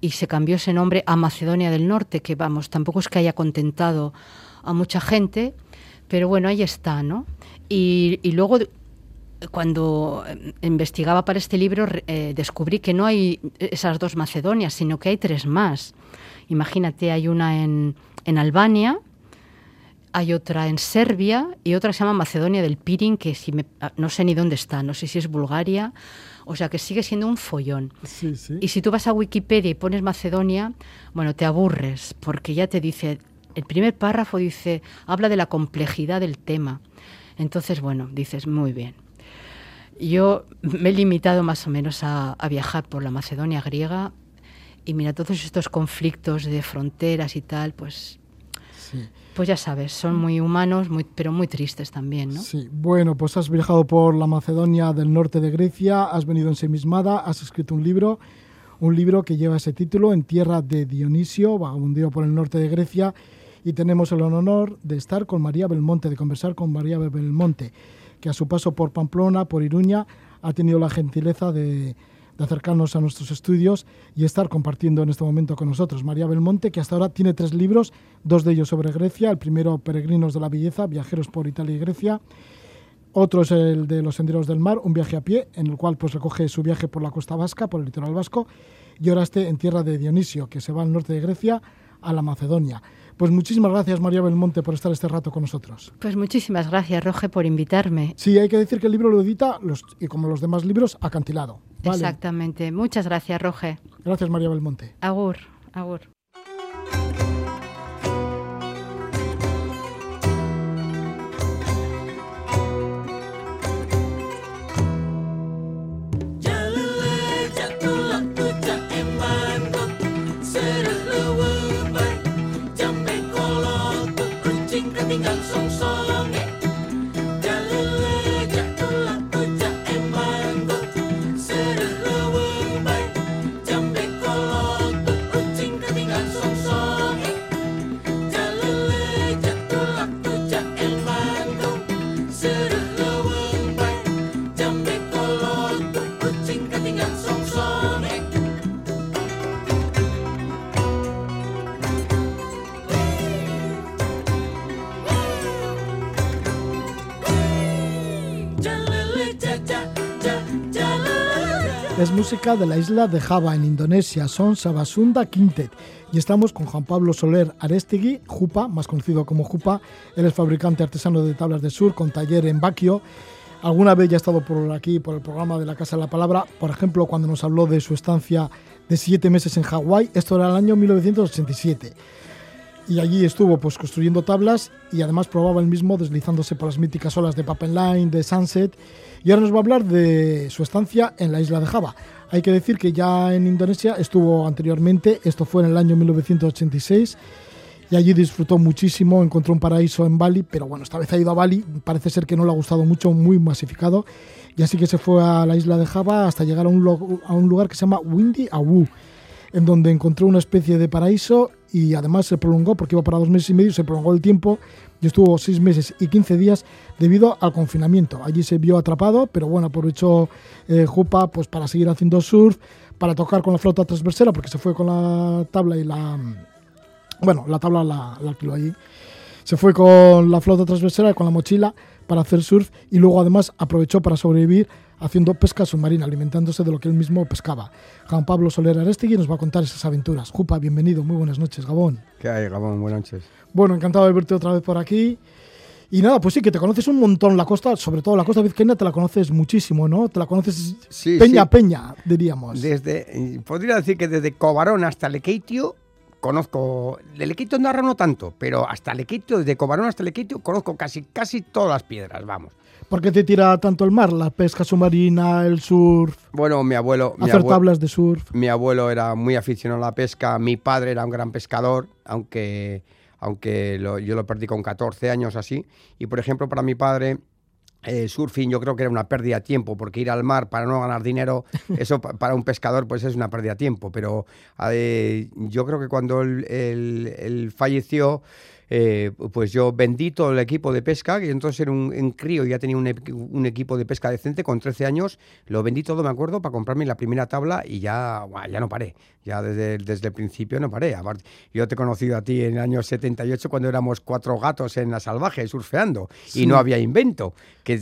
y se cambió ese nombre a Macedonia del Norte, que vamos, tampoco es que haya contentado a mucha gente, pero bueno, ahí está, ¿no? Y, luego, cuando investigaba para este libro, eh, descubrí que no hay esas dos Macedonias, sino que hay tres más. Imagínate, hay una en, en Albania, hay otra en Serbia y otra se llama Macedonia del Pirin, que si ah, no sé ni dónde está, no sé si es Bulgaria, o sea que sigue siendo un follón. Y si tú vas a Wikipedia y pones Macedonia, bueno, te aburres, porque ya te dice, el primer párrafo dice, habla de la complejidad del tema. Entonces, bueno, dices, muy bien. Yo me he limitado más o menos a, a viajar por la Macedonia griega y mira, todos estos conflictos de fronteras y tal, pues pues ya sabes, son muy humanos, pero muy tristes también, ¿no? Sí, bueno, pues has viajado por la Macedonia del norte de Grecia, has venido ensimismada, has escrito un libro, un libro que lleva ese título, En tierra de Dionisio, vagabundeo por el norte de Grecia, y tenemos el honor de estar con María Belmonte, de conversar con María Belmonte, que a su paso por Pamplona, por Iruña, ha tenido la gentileza de, acercarnos a nuestros estudios y estar compartiendo en este momento con nosotros. María Belmonte, que hasta ahora tiene tres libros, dos de ellos sobre Grecia, el primero Peregrinos de la Belleza, Viajeros por Italia y Grecia, otro es el de Los Senderos del Mar, un viaje a pie, en el cual pues recoge su viaje por la costa vasca, por el litoral vasco, y ahora esté en tierra de Dionisio, que se va al norte de Grecia, a la Macedonia. Pues muchísimas gracias, María Belmonte, por estar este rato con nosotros. Pues muchísimas gracias, Roge, por invitarme. Sí, hay que decir que el libro lo edita, los, y como los demás libros, acantilado. Exactamente. Muchas gracias, Roge. Gracias, María Belmonte. Agur, agur. Es música de la isla de Java en Indonesia, son Sabasunda Quintet. Y estamos con Juan Pablo Soler Arestegui, Jupa, más conocido como Jupa. Él es fabricante artesano de tablas de sur con taller en Baquio. Alguna vez ya ha estado por aquí, por el programa de la Casa de la Palabra, por ejemplo, cuando nos habló de su estancia de siete meses en Hawái, esto era el año 1987 y allí estuvo pues construyendo tablas y además probaba el mismo deslizándose por las míticas olas de Papen Line, de Sunset y ahora nos va a hablar de su estancia en la isla de Java. Hay que decir que ya en Indonesia estuvo anteriormente, esto fue en el año 1986 y allí disfrutó muchísimo, encontró un paraíso en Bali, pero bueno, esta vez ha ido a Bali, parece ser que no le ha gustado mucho, muy masificado y así que se fue a la isla de Java hasta llegar a un, a un lugar que se llama Windy Awu en donde encontró una especie de paraíso y además se prolongó, porque iba para dos meses y medio, se prolongó el tiempo y estuvo seis meses y quince días debido al confinamiento. Allí se vio atrapado, pero bueno, aprovechó eh, Jupa pues, para seguir haciendo surf, para tocar con la flota transversera, porque se fue con la tabla y la... Bueno, la tabla la, la alquiló allí. Se fue con la flota transversera y con la mochila para hacer surf y luego además aprovechó para sobrevivir haciendo pesca submarina, alimentándose de lo que él mismo pescaba. Juan Pablo Soler Arestegui nos va a contar esas aventuras. Jupa, bienvenido, muy buenas noches, Gabón. ¿Qué hay, Gabón? Buenas noches. Bueno, encantado de verte otra vez por aquí. Y nada, pues sí, que te conoces un montón la costa, sobre todo la costa vizcaína, te la conoces muchísimo, ¿no? Te la conoces peña a peña, diríamos. Desde, podría decir que desde Cobarón hasta Lequeitio conozco, de Lequeitio no no tanto, pero hasta Lequeitio, desde Cobarón hasta Lequeitio, conozco casi, casi todas las piedras, vamos. ¿Por qué te tira tanto el mar? La pesca submarina, el surf. Bueno, mi abuelo. Hacer tablas de surf. Mi abuelo era muy aficionado a la pesca. Mi padre era un gran pescador, aunque, aunque yo lo perdí con 14 años así. Y por ejemplo, para mi padre. el surfing yo creo que era una pérdida de tiempo, porque ir al mar para no ganar dinero, <laughs> eso para un pescador pues es una pérdida de tiempo. Pero eh, yo creo que cuando él falleció, eh, pues yo vendí todo el equipo de pesca, que entonces era un, en crío, ya tenía un, equipo de pesca decente con 13 años, lo vendí todo, me acuerdo, para comprarme la primera tabla y ya, ya no paré, ya desde, desde el principio no paré. yo te he conocido a ti en el año 78 cuando éramos cuatro gatos en la salvaje surfeando y no había invento, que,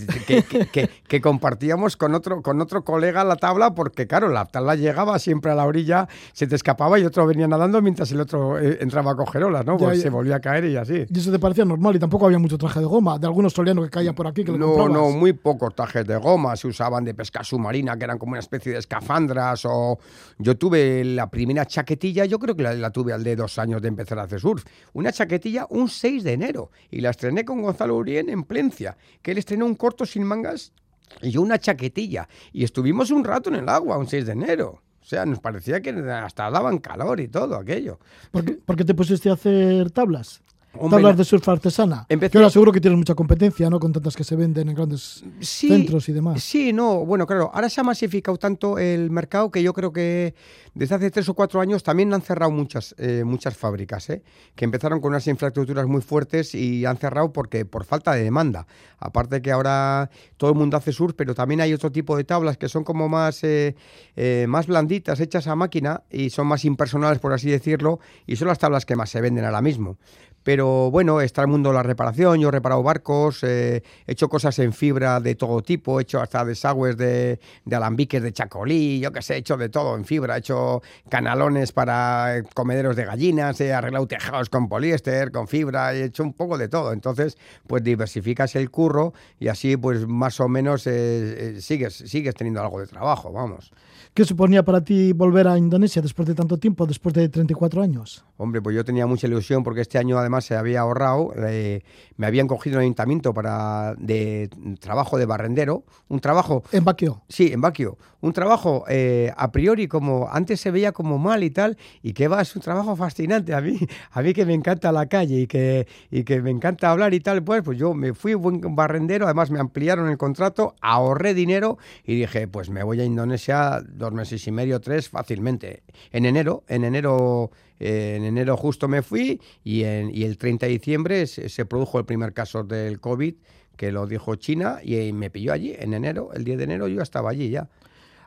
que, compartíamos con otro, con otro colega la tabla porque, claro, la tabla llegaba siempre a la orilla, se te escapaba y otro venía nadando mientras el otro eh, entraba a coger olas, ¿no? Pues se volvía a caer y y así. Y eso te parecía normal y tampoco había mucho traje de goma, de algunos australianos que caían por aquí que No, no, muy pocos trajes de goma se usaban de pesca submarina, que eran como una especie de escafandras o... Yo tuve la primera chaquetilla, yo creo que la, tuve al de dos años de empezar a hacer surf. Una chaquetilla un 6 de enero y la estrené con Gonzalo Urien en Plencia, que él estrenó un corto sin mangas y yo una chaquetilla. Y estuvimos un rato en el agua, un 6 de enero. O sea, nos parecía que hasta daban calor y todo aquello. ¿Por qué, ¿Por qué te pusiste a hacer tablas? Hombre, hablas de surf artesana. Empecé... Yo seguro que tienes mucha competencia, ¿no? Con tantas que se venden en grandes centros y demás. Sí, no, bueno, claro, ahora se ha masificado tanto el mercado que yo creo que desde hace tres o cuatro años también han cerrado muchas, eh, muchas fábricas, ¿eh? que empezaron con unas infraestructuras muy fuertes y han cerrado porque por falta de demanda. Aparte que ahora todo el mundo hace surf, pero también hay otro tipo de tablas que son como más, eh, eh, más blanditas, hechas a máquina y son más impersonales, por así decirlo, y son las tablas que más se venden ahora mismo. Pero bueno, está el mundo de la reparación, yo he reparado barcos, eh, he hecho cosas en fibra de todo tipo, he hecho hasta desagües de, de alambiques de chacolí, yo qué sé, he hecho de todo en fibra, he hecho canalones para eh, comederos de gallinas, he arreglado tejados con poliéster, con fibra, he hecho un poco de todo. Entonces, pues diversificas el curro y así pues más o menos eh, sigues, sigues teniendo algo de trabajo, vamos. ¿Qué suponía para ti volver a Indonesia después de tanto tiempo, después de 34 años? Hombre, pues yo tenía mucha ilusión porque este año además se había ahorrado, eh, me habían cogido un ayuntamiento para de trabajo de barrendero, un trabajo... ¿En Baquio? Sí, en Baquio. Un trabajo eh, a priori como antes se veía como mal y tal, y que va, es un trabajo fascinante. A mí, a mí que me encanta la calle y que, y que me encanta hablar y tal, pues, pues yo me fui buen barrendero, además me ampliaron el contrato, ahorré dinero y dije, pues me voy a Indonesia dos meses y medio, tres, fácilmente. En enero, en enero, eh, en enero justo me fui y, en, y el 30 de diciembre se, produjo el primer caso del COVID que lo dijo China y me pilló allí en enero, el 10 de enero yo estaba allí ya.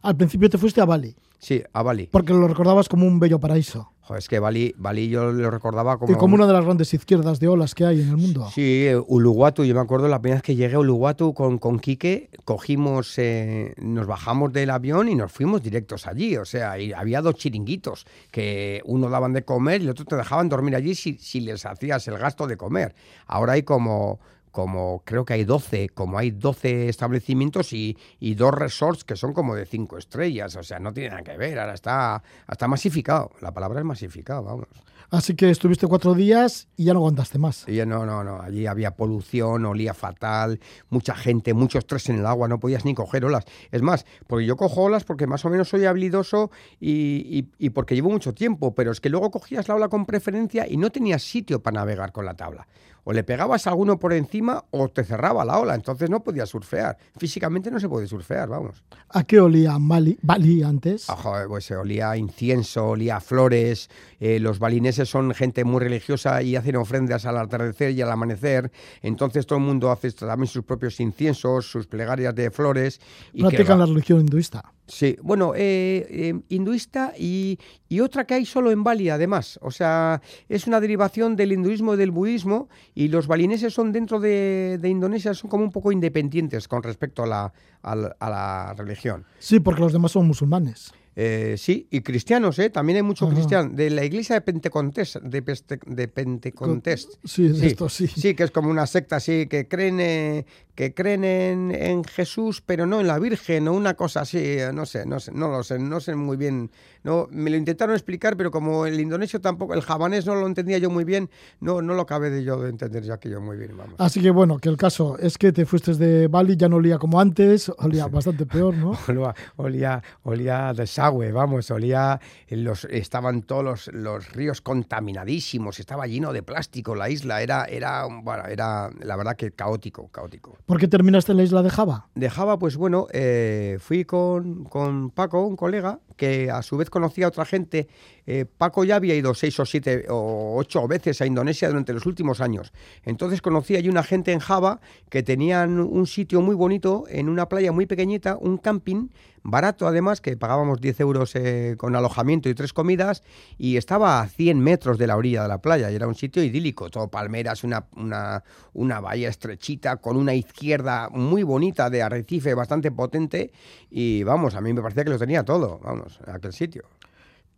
Al principio te fuiste a Bali. Sí, a Bali. Porque lo recordabas como un bello paraíso. Joder, es que Bali, Bali yo lo recordaba como... Y como una de las grandes izquierdas de olas que hay en el mundo. Sí, Uluwatu, yo me acuerdo la primera vez que llegué a Uluwatu con, con Quique, cogimos, eh, nos bajamos del avión y nos fuimos directos allí. O sea, y había dos chiringuitos que uno daban de comer y el otro te dejaban dormir allí si, si les hacías el gasto de comer. Ahora hay como como creo que hay 12, como hay 12 establecimientos y, y, dos resorts que son como de cinco estrellas, o sea, no tiene nada que ver, ahora está, está masificado, la palabra es masificado, vamos. Así que estuviste cuatro días y ya no aguantaste más. Y no, no, no, allí había polución, olía fatal, mucha gente, mucho estrés en el agua, no podías ni coger olas. Es más, porque yo cojo olas porque más o menos soy habilidoso y, y porque llevo mucho tiempo, pero es que luego cogías la ola con preferencia y no tenías sitio para navegar con la tabla o le pegabas a alguno por encima o te cerraba la ola, entonces no podías surfear. Físicamente no se puede surfear, vamos. ¿A qué olía Bali, Bali antes? pues se olía incienso, olía flores. Eh, los balineses son gente muy religiosa y hacen ofrendas al atardecer y al amanecer. Entonces todo el mundo hace también sus propios inciensos, sus plegarias de flores. Y Practican la religión hinduista. Sí, bueno, eh, eh, hinduista y, otra que hay solo en Bali, además. O sea, es una derivación del hinduismo y del budismo, y los balineses son dentro de, Indonesia, son como un poco independientes con respecto a la, a la religión. Sí, porque los demás son musulmanes. Eh, sí, y cristianos, ¿eh? También hay muchos cristianos. De la iglesia de Pentecostés. De, de Pentecostés. Sí, esto sí. Sí, que es como una secta así, que creen, eh, que creen en, Jesús, pero no en la Virgen o una cosa así. Eh, no sé, no sé, no lo sé, no sé muy bien. No, me lo intentaron explicar, pero como el indonesio tampoco, el javanés no lo entendía yo muy bien, no, no lo acabé de yo de entender ya que yo muy bien. Vamos. Así que bueno, que el caso es que te fuiste de Bali, ya no olía como antes, olía bastante peor, ¿no? <laughs> olía, olía de vamos, olía, los, estaban todos los, ríos contaminadísimos, estaba lleno de plástico la isla, era, era, bueno, era la verdad que caótico, caótico. ¿Por qué terminaste en la isla de Java? De Java, pues bueno, eh, fui con, con Paco, un colega, que a su vez conocía a otra gente. Eh, Paco ya había ido seis o siete o ocho veces a Indonesia durante los últimos años. Entonces conocí allí una gente en Java que tenían un sitio muy bonito en una playa muy pequeñita, un camping barato además, que pagábamos 10 euros eh, con alojamiento y tres comidas, y estaba a 100 metros de la orilla de la playa, y era un sitio idílico, todo palmeras, una, una, una bahía estrechita, con una izquierda muy bonita de arrecife, bastante potente, y vamos, a mí me parecía que lo tenía todo, vamos, aquel sitio.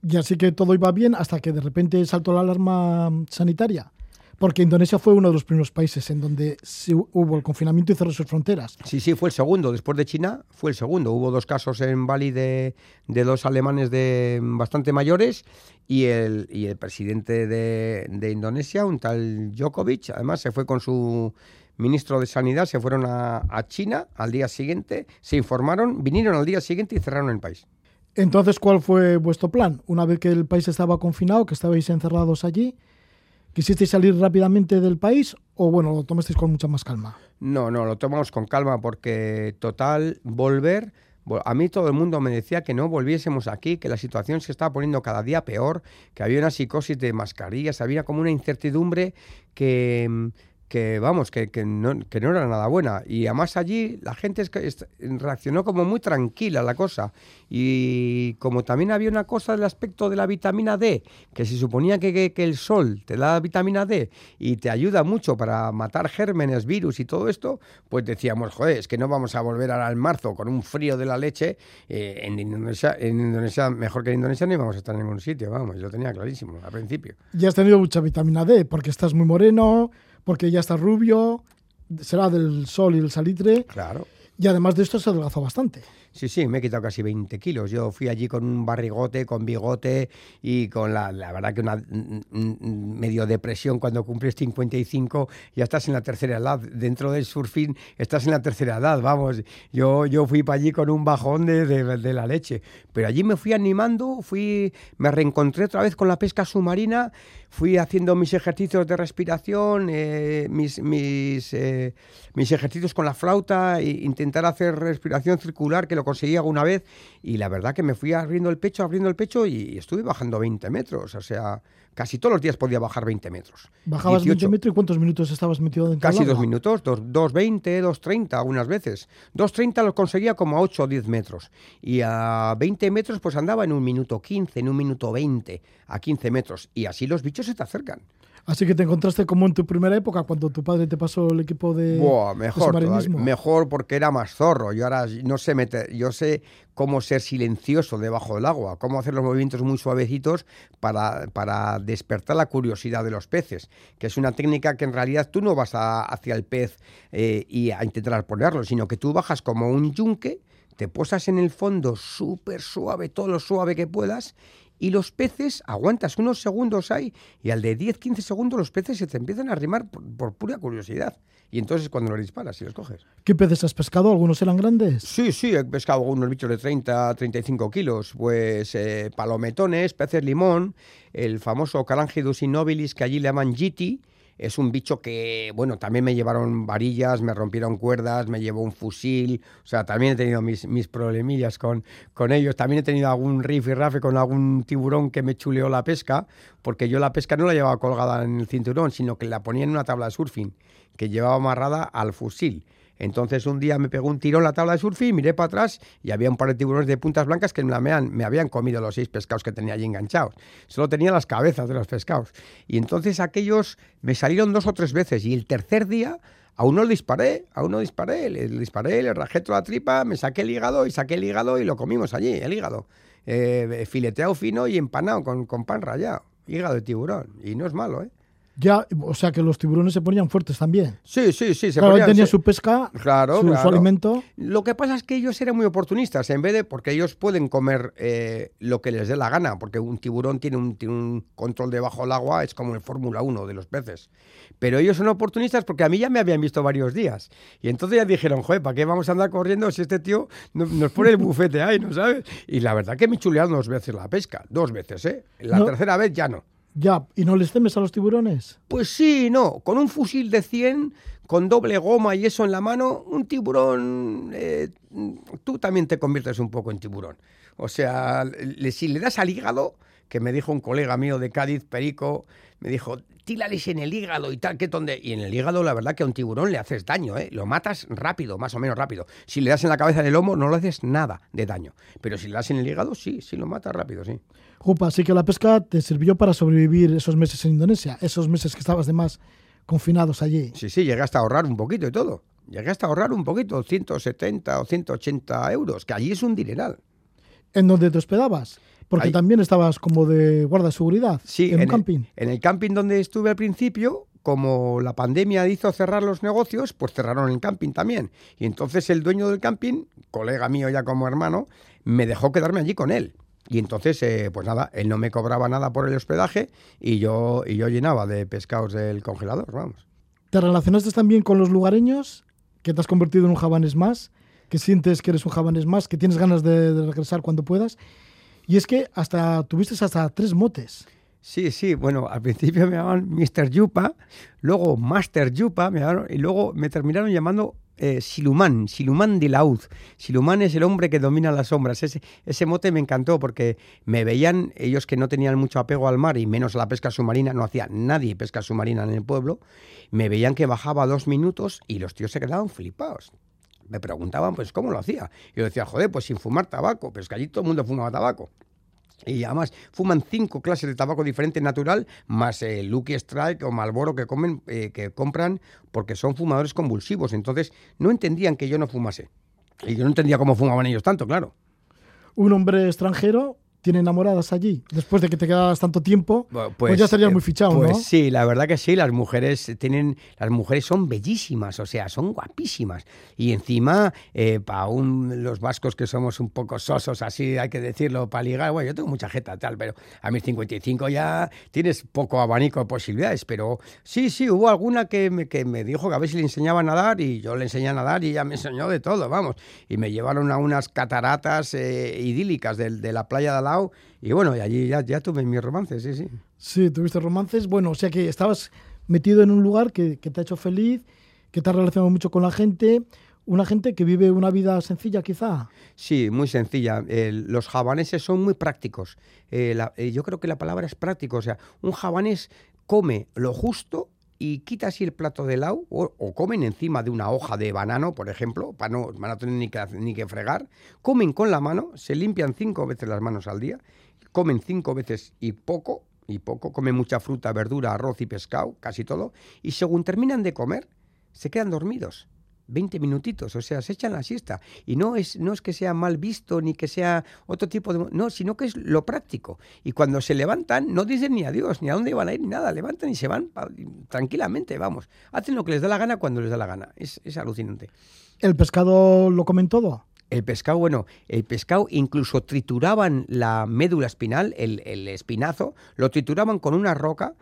Y así que todo iba bien hasta que de repente saltó la alarma sanitaria. Porque Indonesia fue uno de los primeros países en donde hubo el confinamiento y cerró sus fronteras. Sí, sí, fue el segundo. Después de China, fue el segundo. Hubo dos casos en Bali de, dos alemanes de bastante mayores y el, y el presidente de, Indonesia, un tal Djokovic, además se fue con su ministro de Sanidad, se fueron a, a China al día siguiente, se informaron, vinieron al día siguiente y cerraron el país. Entonces, ¿cuál fue vuestro plan? Una vez que el país estaba confinado, que estabais encerrados allí, ¿Quisisteis salir rápidamente del país o bueno, lo tomasteis con mucha más calma? No, no, lo tomamos con calma porque total, volver... A mí todo el mundo me decía que no volviésemos aquí, que la situación se estaba poniendo cada día peor, que había una psicosis de mascarillas, había como una incertidumbre que, que vamos, que, que, no, que, no, era nada buena. Y además allí la gente reaccionó como muy tranquila la cosa. Y como también había una cosa del aspecto de la vitamina D, que se suponía que, que, el sol te da vitamina D y te ayuda mucho para matar gérmenes, virus y todo esto, pues decíamos, joder, es que no vamos a volver ahora al marzo con un frío de la leche. Eh, en, Indonesia, en Indonesia, mejor que en Indonesia, no íbamos a estar en ningún sitio, vamos, yo tenía clarísimo al principio. Ya has tenido mucha vitamina D, porque estás muy moreno porque ya está rubio, será del sol y el salitre. Claro. Y además de esto se adelgazó bastante. Sí, sí, me he quitado casi 20 kilos. Yo fui allí con un barrigote, con bigote y con la, la verdad que una medio depresión cuando cumples 55, ya estás en la tercera edad. Dentro del surfing estás en la tercera edad, vamos. Yo, yo fui para allí con un bajón de, de, la leche. Pero allí me fui animando, fui, me reencontré otra vez con la pesca submarina, fui haciendo mis ejercicios de respiración, eh, mis, mis, eh, mis ejercicios con la flauta, e intentar hacer respiración circular, que lo conseguí alguna vez, y la verdad que me fui abriendo el pecho, abriendo el pecho, y estuve bajando 20 metros, o sea, casi todos los días podía bajar 20 metros. ¿Bajabas 20 metros y cuántos minutos estabas metido dentro Casi dos minutos, 2.20, 2.30 algunas veces. 2.30 los conseguía como a 8 o 10 metros, y a 20 metros pues andaba en un minuto 15, en un minuto 20, a 15 metros, y así los bichos se te acercan. Así que te encontraste como en tu primera época, cuando tu padre te pasó el equipo de, Buah, mejor, mejor porque era más zorro. Yo ahora no sé meter, yo sé cómo ser silencioso debajo del agua, cómo hacer los movimientos muy suavecitos para, para despertar la curiosidad de los peces, que es una técnica que en realidad tú no vas hacia el pez eh, y a intentar ponerlo, sino que tú bajas como un yunque, te posas en el fondo súper suave, todo lo suave que puedas, y los peces aguantas unos segundos ahí y al de 10-15 segundos los peces se te empiezan a arrimar por, pura curiosidad. Y entonces cuando los disparas y los coges. ¿Qué peces has pescado? ¿Algunos eran grandes? Sí, sí, he pescado unos bichos de 30, 35 kilos. Pues eh, palometones, peces limón, el famoso Carangidus innobilis que allí le llaman Giti, es un bicho que, bueno, también me llevaron varillas, me rompieron cuerdas, me llevó un fusil, o sea, también he tenido mis, mis problemillas con, con ellos. También he tenido algún riff y rafe con algún tiburón que me chuleó la pesca, porque yo la pesca no la llevaba colgada en el cinturón, sino que la ponía en una tabla de surfing, que llevaba amarrada al fusil. Entonces un día me pegó un tiro en la tabla de surfing, miré para atrás y había un par de tiburones de puntas blancas que me, me habían comido los seis pescados que tenía allí enganchados. Solo tenía las cabezas de los pescados. Y entonces aquellos me salieron dos o tres veces y el tercer día a uno le disparé, a uno disparé, le, disparé, le rajé toda la tripa, me saqué el hígado y saqué el hígado y lo comimos allí, el hígado. Eh, fileteado fino y empanado con, con pan rallado. Hígado de tiburón. Y no es malo, ¿eh? Ya, o sea que los tiburones se ponían fuertes también. Sí, sí, sí. Se claro, ponían, tenía su pesca, claro, su, alimento. Lo que pasa es que ellos eran muy oportunistas, en vez de, porque ellos pueden comer eh, lo que les dé la gana, porque un tiburón tiene un, tiene un control debajo del agua, es como el Fórmula 1 de los peces. Pero ellos son oportunistas porque a mí ya me habían visto varios días. Y entonces ya dijeron, joder, ¿para qué vamos a andar corriendo si este tío nos pone el bufete ahí, ¿no sabes? Y la verdad que me chulearon dos veces la pesca, dos veces, ¿eh? La tercera vez ya no. Ya, ¿y no les temes a los tiburones? Pues sí, no. Con un fusil de 100, con doble goma y eso en la mano, un tiburón, eh, tú también te conviertes un poco en tiburón. O sea, si le das al hígado, que me dijo un colega mío de Cádiz, Perico, me dijo, tírales en el hígado y tal, que donde... Y en el hígado, la verdad que a un tiburón le haces daño, ¿eh? Lo matas rápido, más o menos rápido. Si le das en la cabeza del lomo, no le haces nada de daño. Pero si le das en el hígado, sí, sí lo matas rápido, sí. Jupa, así que la pesca te sirvió para sobrevivir esos meses en Indonesia, esos meses que estabas de más confinados allí. Sí, sí, llegué hasta ahorrar un poquito y todo. Llegué hasta ahorrar un poquito, 170 o 180 euros, que allí es un dineral. ¿En dónde te hospedabas? Porque también estabas como de guarda de seguridad sí, en, un camping. en el camping donde estuve al principio, como la pandemia hizo cerrar los negocios, pues cerraron el camping también. Y entonces el dueño del camping, colega mío ya como hermano, me dejó quedarme allí con él. Y entonces, eh, pues nada, él no me cobraba nada por el hospedaje y yo, y yo llenaba de pescados del congelador, vamos. ¿Te relacionaste también con los lugareños? ¿Que te has convertido en un jabanes más? ¿Que sientes que eres un jabanes más? ¿Que tienes ganas de, regresar cuando puedas? Y es que hasta tuviste hasta tres motes. Sí, sí, bueno, al principio me llamaban Mr. Yupa, luego Master Yupa, me y luego me terminaron llamando eh, Silumán, Silumán de Lauz. Silumán es el hombre que domina las sombras. Ese, ese mote me encantó porque me veían, ellos que no tenían mucho apego al mar y menos a la pesca submarina, no hacía nadie pesca submarina en el pueblo, me veían que bajaba dos minutos y los tíos se quedaban flipados me preguntaban, pues, ¿cómo lo hacía? Y yo decía, joder, pues sin fumar tabaco, pero es que allí todo el mundo fumaba tabaco. Y además fuman cinco clases de tabaco diferente natural, más Lucky Strike o Malboro que, comen, eh, que compran porque son fumadores convulsivos. Entonces no entendían que yo no fumase. Y yo no entendía cómo fumaban ellos tanto, claro. Un hombre extranjero tiene enamoradas allí? Después de que te quedas tanto tiempo, pues, pues ya estarías muy eh, fichado, pues ¿no? sí, la verdad que sí, las mujeres tienen, las mujeres son bellísimas, o sea, son guapísimas. Y encima, eh, para los vascos que somos un poco sosos, así hay que decirlo, para ligar, bueno, yo tengo mucha jeta tal, pero a mis 55 ya tienes poco abanico de posibilidades, pero sí, sí, hubo alguna que me, que me dijo que a ver si le enseñaba a nadar y yo le enseñé a nadar y ella me enseñó de todo, vamos. Y me llevaron a unas cataratas eh, idílicas de, de la playa de Y bueno, y allí ya, ya tuve mis romances, sí, sí. Sí, tuviste romances. Bueno, o sea que estabas metido en un lugar que, te ha hecho feliz, que te ha relacionado mucho con la gente, una gente que vive una vida sencilla quizá. Sí, muy sencilla. los jabaneses son muy prácticos. Eh, eh, yo creo que la palabra es práctico. O sea, un jabanés come lo justo y quita así el plato de lado o, comen encima de una hoja de banano, por ejemplo, para no, no tener ni que, ni que fregar, comen con la mano, se limpian cinco veces las manos al día, comen cinco veces y poco, y poco, comen mucha fruta, verdura, arroz y pescado, casi todo, y según terminan de comer, se quedan dormidos. 20 minutitos, o sea, se echan la siesta. Y no es, no es que sea mal visto ni que sea otro tipo de... No, sino que es lo práctico. Y cuando se levantan, no dicen ni adiós, ni a dónde van a ir, ni nada. Levantan y se van tranquilamente, vamos. Hacen lo que les da la gana cuando les da la gana. Es, alucinante. ¿El pescado lo comen todo? El pescado, bueno, el pescado incluso trituraban la médula espinal, el, el espinazo, lo trituraban con una roca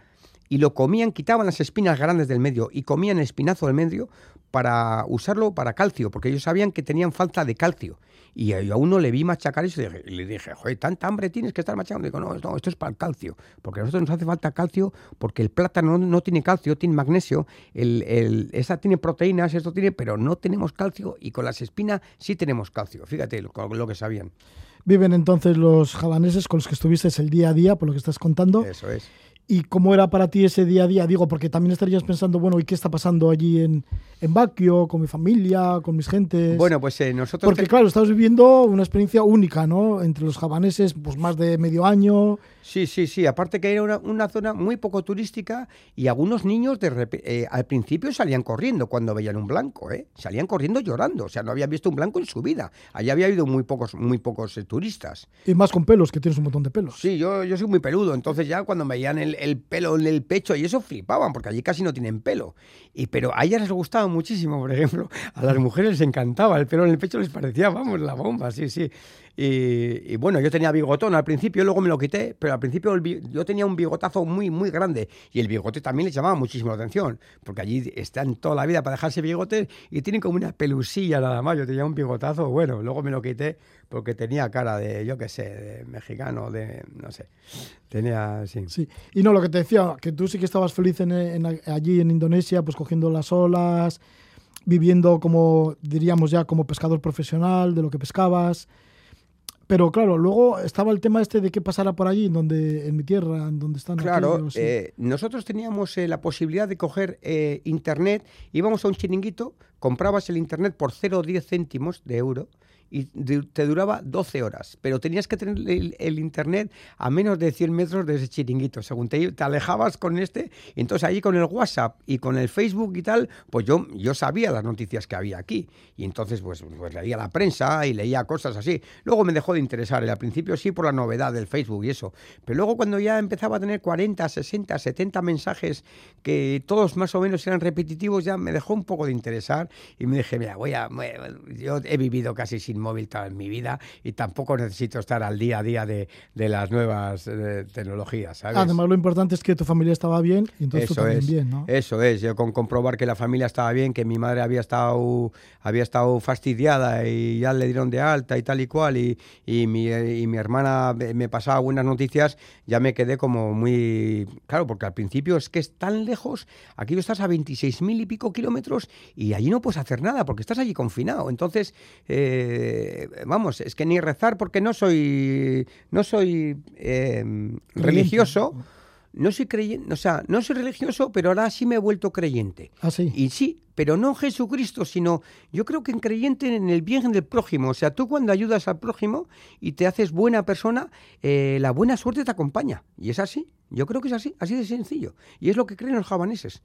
y lo comían, quitaban las espinas grandes del medio y comían el espinazo del medio para usarlo para calcio, porque ellos sabían que tenían falta de calcio. Y a uno le vi machacar eso y le dije, joder, tanta hambre tienes que estar machacando. Y digo, no, no, esto es para el calcio, porque a nosotros nos hace falta calcio, porque el plátano no, tiene calcio, tiene magnesio, el, el, esa tiene proteínas, esto tiene, pero no tenemos calcio y con las espinas sí tenemos calcio. Fíjate lo, lo que sabían. Viven entonces los javaneses con los que estuviste el día a día, por lo que estás contando. Eso es. ¿Y cómo era para ti ese día a día? Digo, porque también estarías pensando, bueno, ¿y qué está pasando allí en, en Baquio, con mi familia, con mis gentes? Bueno, pues eh, nosotros... Porque claro, estás viviendo una experiencia única, ¿no? Entre los javaneses, pues más de medio año. Sí, sí, sí. Aparte que era una, zona muy poco turística y algunos niños de eh, al principio salían corriendo cuando veían un blanco, ¿eh? Salían corriendo llorando. O sea, no habían visto un blanco en su vida. Allí había habido muy pocos, muy pocos eh, turistas. Y más con pelos, que tienes un montón de pelos. Sí, yo, yo soy muy peludo. Entonces ya cuando veían el el, pelo en el pecho y eso flipaban, porque allí casi no tienen pelo. Y, pero a ellas les gustaba muchísimo, por ejemplo, a las mujeres les encantaba, el pelo en el pecho les parecía, vamos, la bomba, sí, sí. Y, bueno, yo tenía bigotón al principio, luego me lo quité, pero al principio yo tenía un bigotazo muy, muy grande y el bigote también le llamaba muchísimo la atención, porque allí están toda la vida para dejarse bigote y tienen como una pelusilla nada más. Yo tenía un bigotazo, bueno, luego me lo quité porque tenía cara de, yo qué sé, de mexicano, de, no sé, tenía, sí. Sí, y no, lo que te decía, que tú sí que estabas feliz en, allí en Indonesia, pues cogiendo las olas, viviendo como, diríamos ya, como pescador profesional, de lo que pescabas. Pero claro, luego estaba el tema este de qué pasara por allí, en, donde, en mi tierra, en donde están. Claro, eh, nosotros teníamos eh, la posibilidad de coger eh, internet, íbamos a un chiringuito, comprabas el internet por 0,10 céntimos de euro y te duraba 12 horas, pero tenías que tener el, internet a menos de 100 metros de ese chiringuito. Según te, te, alejabas con este, entonces allí con el WhatsApp y con el Facebook y tal, pues yo, yo sabía las noticias que había aquí. Y entonces pues, pues leía la prensa y leía cosas así. Luego me dejó de interesar, al principio sí por la novedad del Facebook y eso, pero luego cuando ya empezaba a tener 40, 60, 70 mensajes que todos más o menos eran repetitivos, ya me dejó un poco de interesar y me dije, mira, voy a, yo he vivido casi sin sin móvil toda mi vida y tampoco necesito estar al día a día de, las nuevas eh, tecnologías, ¿sabes? Además, lo importante es que tu familia estaba bien y entonces eso tú también es, bien, ¿no? Eso es, yo con comprobar que la familia estaba bien, que mi madre había estado, había estado fastidiada y ya le dieron de alta y tal y cual, y, y, mi, y mi hermana me pasaba buenas noticias, ya me quedé como muy... Claro, porque al principio es que es tan lejos, aquí estás a 26 mil y pico kilómetros y allí no puedes hacer nada porque estás allí confinado. Entonces, eh, vamos, es que ni rezar porque no soy, no soy eh, religioso no soy creyente, o sea, no soy religioso, pero ahora sí me he vuelto creyente. Ah, sí. Y sí, pero no en Jesucristo, sino yo creo que en creyente en el bien del prójimo. O sea, tú cuando ayudas al prójimo y te haces buena persona, eh, la buena suerte te acompaña. Y es así. Yo creo que es así, así de sencillo. Y es lo que creen los javaneses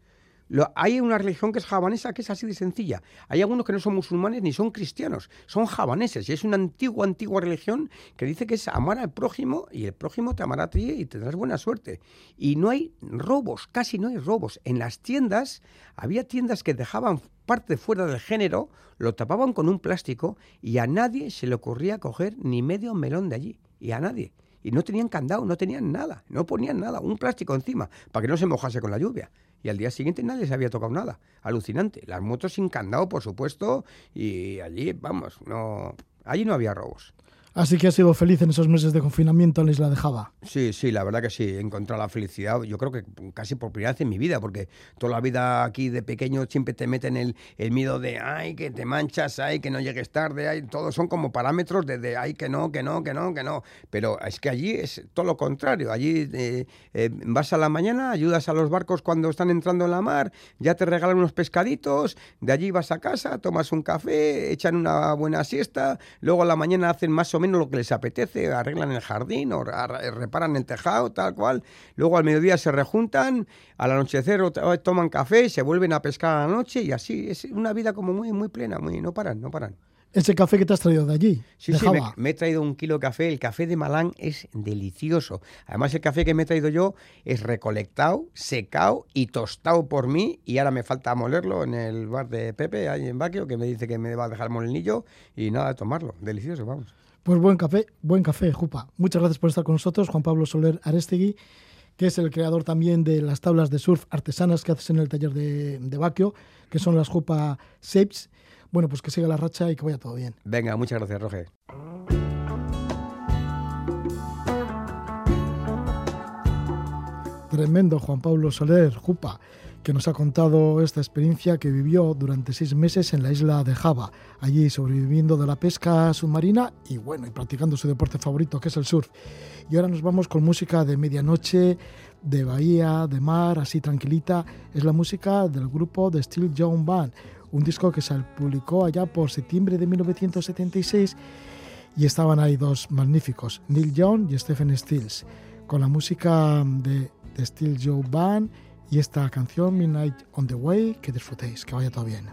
hay una religión que es javanesa que es así de sencilla. Hay algunos que no son musulmanes ni son cristianos, son javaneses. Y es una antigua, antigua religión que dice que es amar al prójimo y el prójimo te amará a ti y tendrás buena suerte. Y no hay robos, casi no hay robos. En las tiendas había tiendas que dejaban parte fuera del género, lo tapaban con un plástico y a nadie se le ocurría coger ni medio melón de allí. Y a nadie y no tenían candado, no tenían nada, no ponían nada, un plástico encima, para que no se mojase con la lluvia y al día siguiente nadie se había tocado nada. Alucinante. Las motos sin candado, por supuesto, y allí, vamos, no, allí no había robos. Así que has sido feliz en esos meses de confinamiento en la isla de Java. Sí, sí, la verdad que sí. He encontrado la felicidad, yo creo que casi por primera vez en mi vida, porque toda la vida aquí de pequeño siempre te meten el, el miedo de, ay, que te manchas, ay, que no llegues tarde, ay, todos son como parámetros de, de, ay, que no, que no, que no, que no. Pero es que allí es todo lo contrario. Allí eh, eh, vas a la mañana, ayudas a los barcos cuando están entrando en la mar, ya te regalan unos pescaditos, de allí vas a casa, tomas un café, echan una buena siesta, luego a la mañana hacen más o menos lo que les apetece, arreglan el jardín o reparan el tejado, tal cual. Luego al mediodía se rejuntan, al anochecer toman café, se vuelven a pescar a la noche y así. Es una vida como muy, muy plena, muy, no paran, no paran. Ese café que te has traído de allí. Sí, sí, me, he traído un kilo de café. El café de Malán es delicioso. Además, el café que me he traído yo es recolectado, secado y tostado por mí. Y ahora me falta molerlo en el bar de Pepe, ahí en Baquio, que me dice que me va a dejar molinillo y nada, tomarlo. Delicioso, vamos. Pues buen café, buen café, Jupa. Muchas gracias por estar con nosotros, Juan Pablo Soler Arestegui, que es el creador también de las tablas de surf artesanas que haces en el taller de, de Baquio, que son las Jupa Shapes. Bueno, pues que siga la racha y que vaya todo bien. Venga, muchas gracias, Roger. Tremendo, Juan Pablo Soler, Jupa que nos ha contado esta experiencia que vivió durante seis meses en la isla de Java, allí sobreviviendo de la pesca submarina y bueno, y practicando su deporte favorito que es el surf. Y ahora nos vamos con música de medianoche, de bahía, de mar, así tranquilita. Es la música del grupo The Steel Young Band, un disco que se publicó allá por septiembre de 1976 y estaban ahí dos magníficos, Neil Young y Stephen Stills, con la música de The Steel Young Band y esta canción Midnight on the Way, que disfrutéis, que vaya todo bien.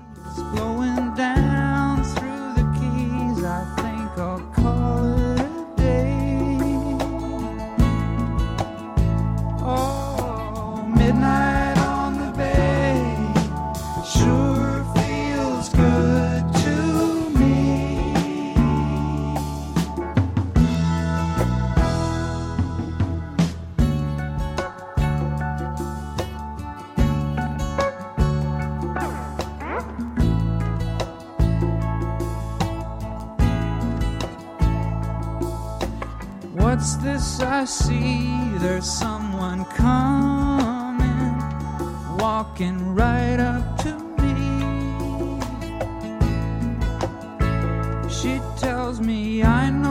This I see? There's someone coming, walking right up to me. She tells me I know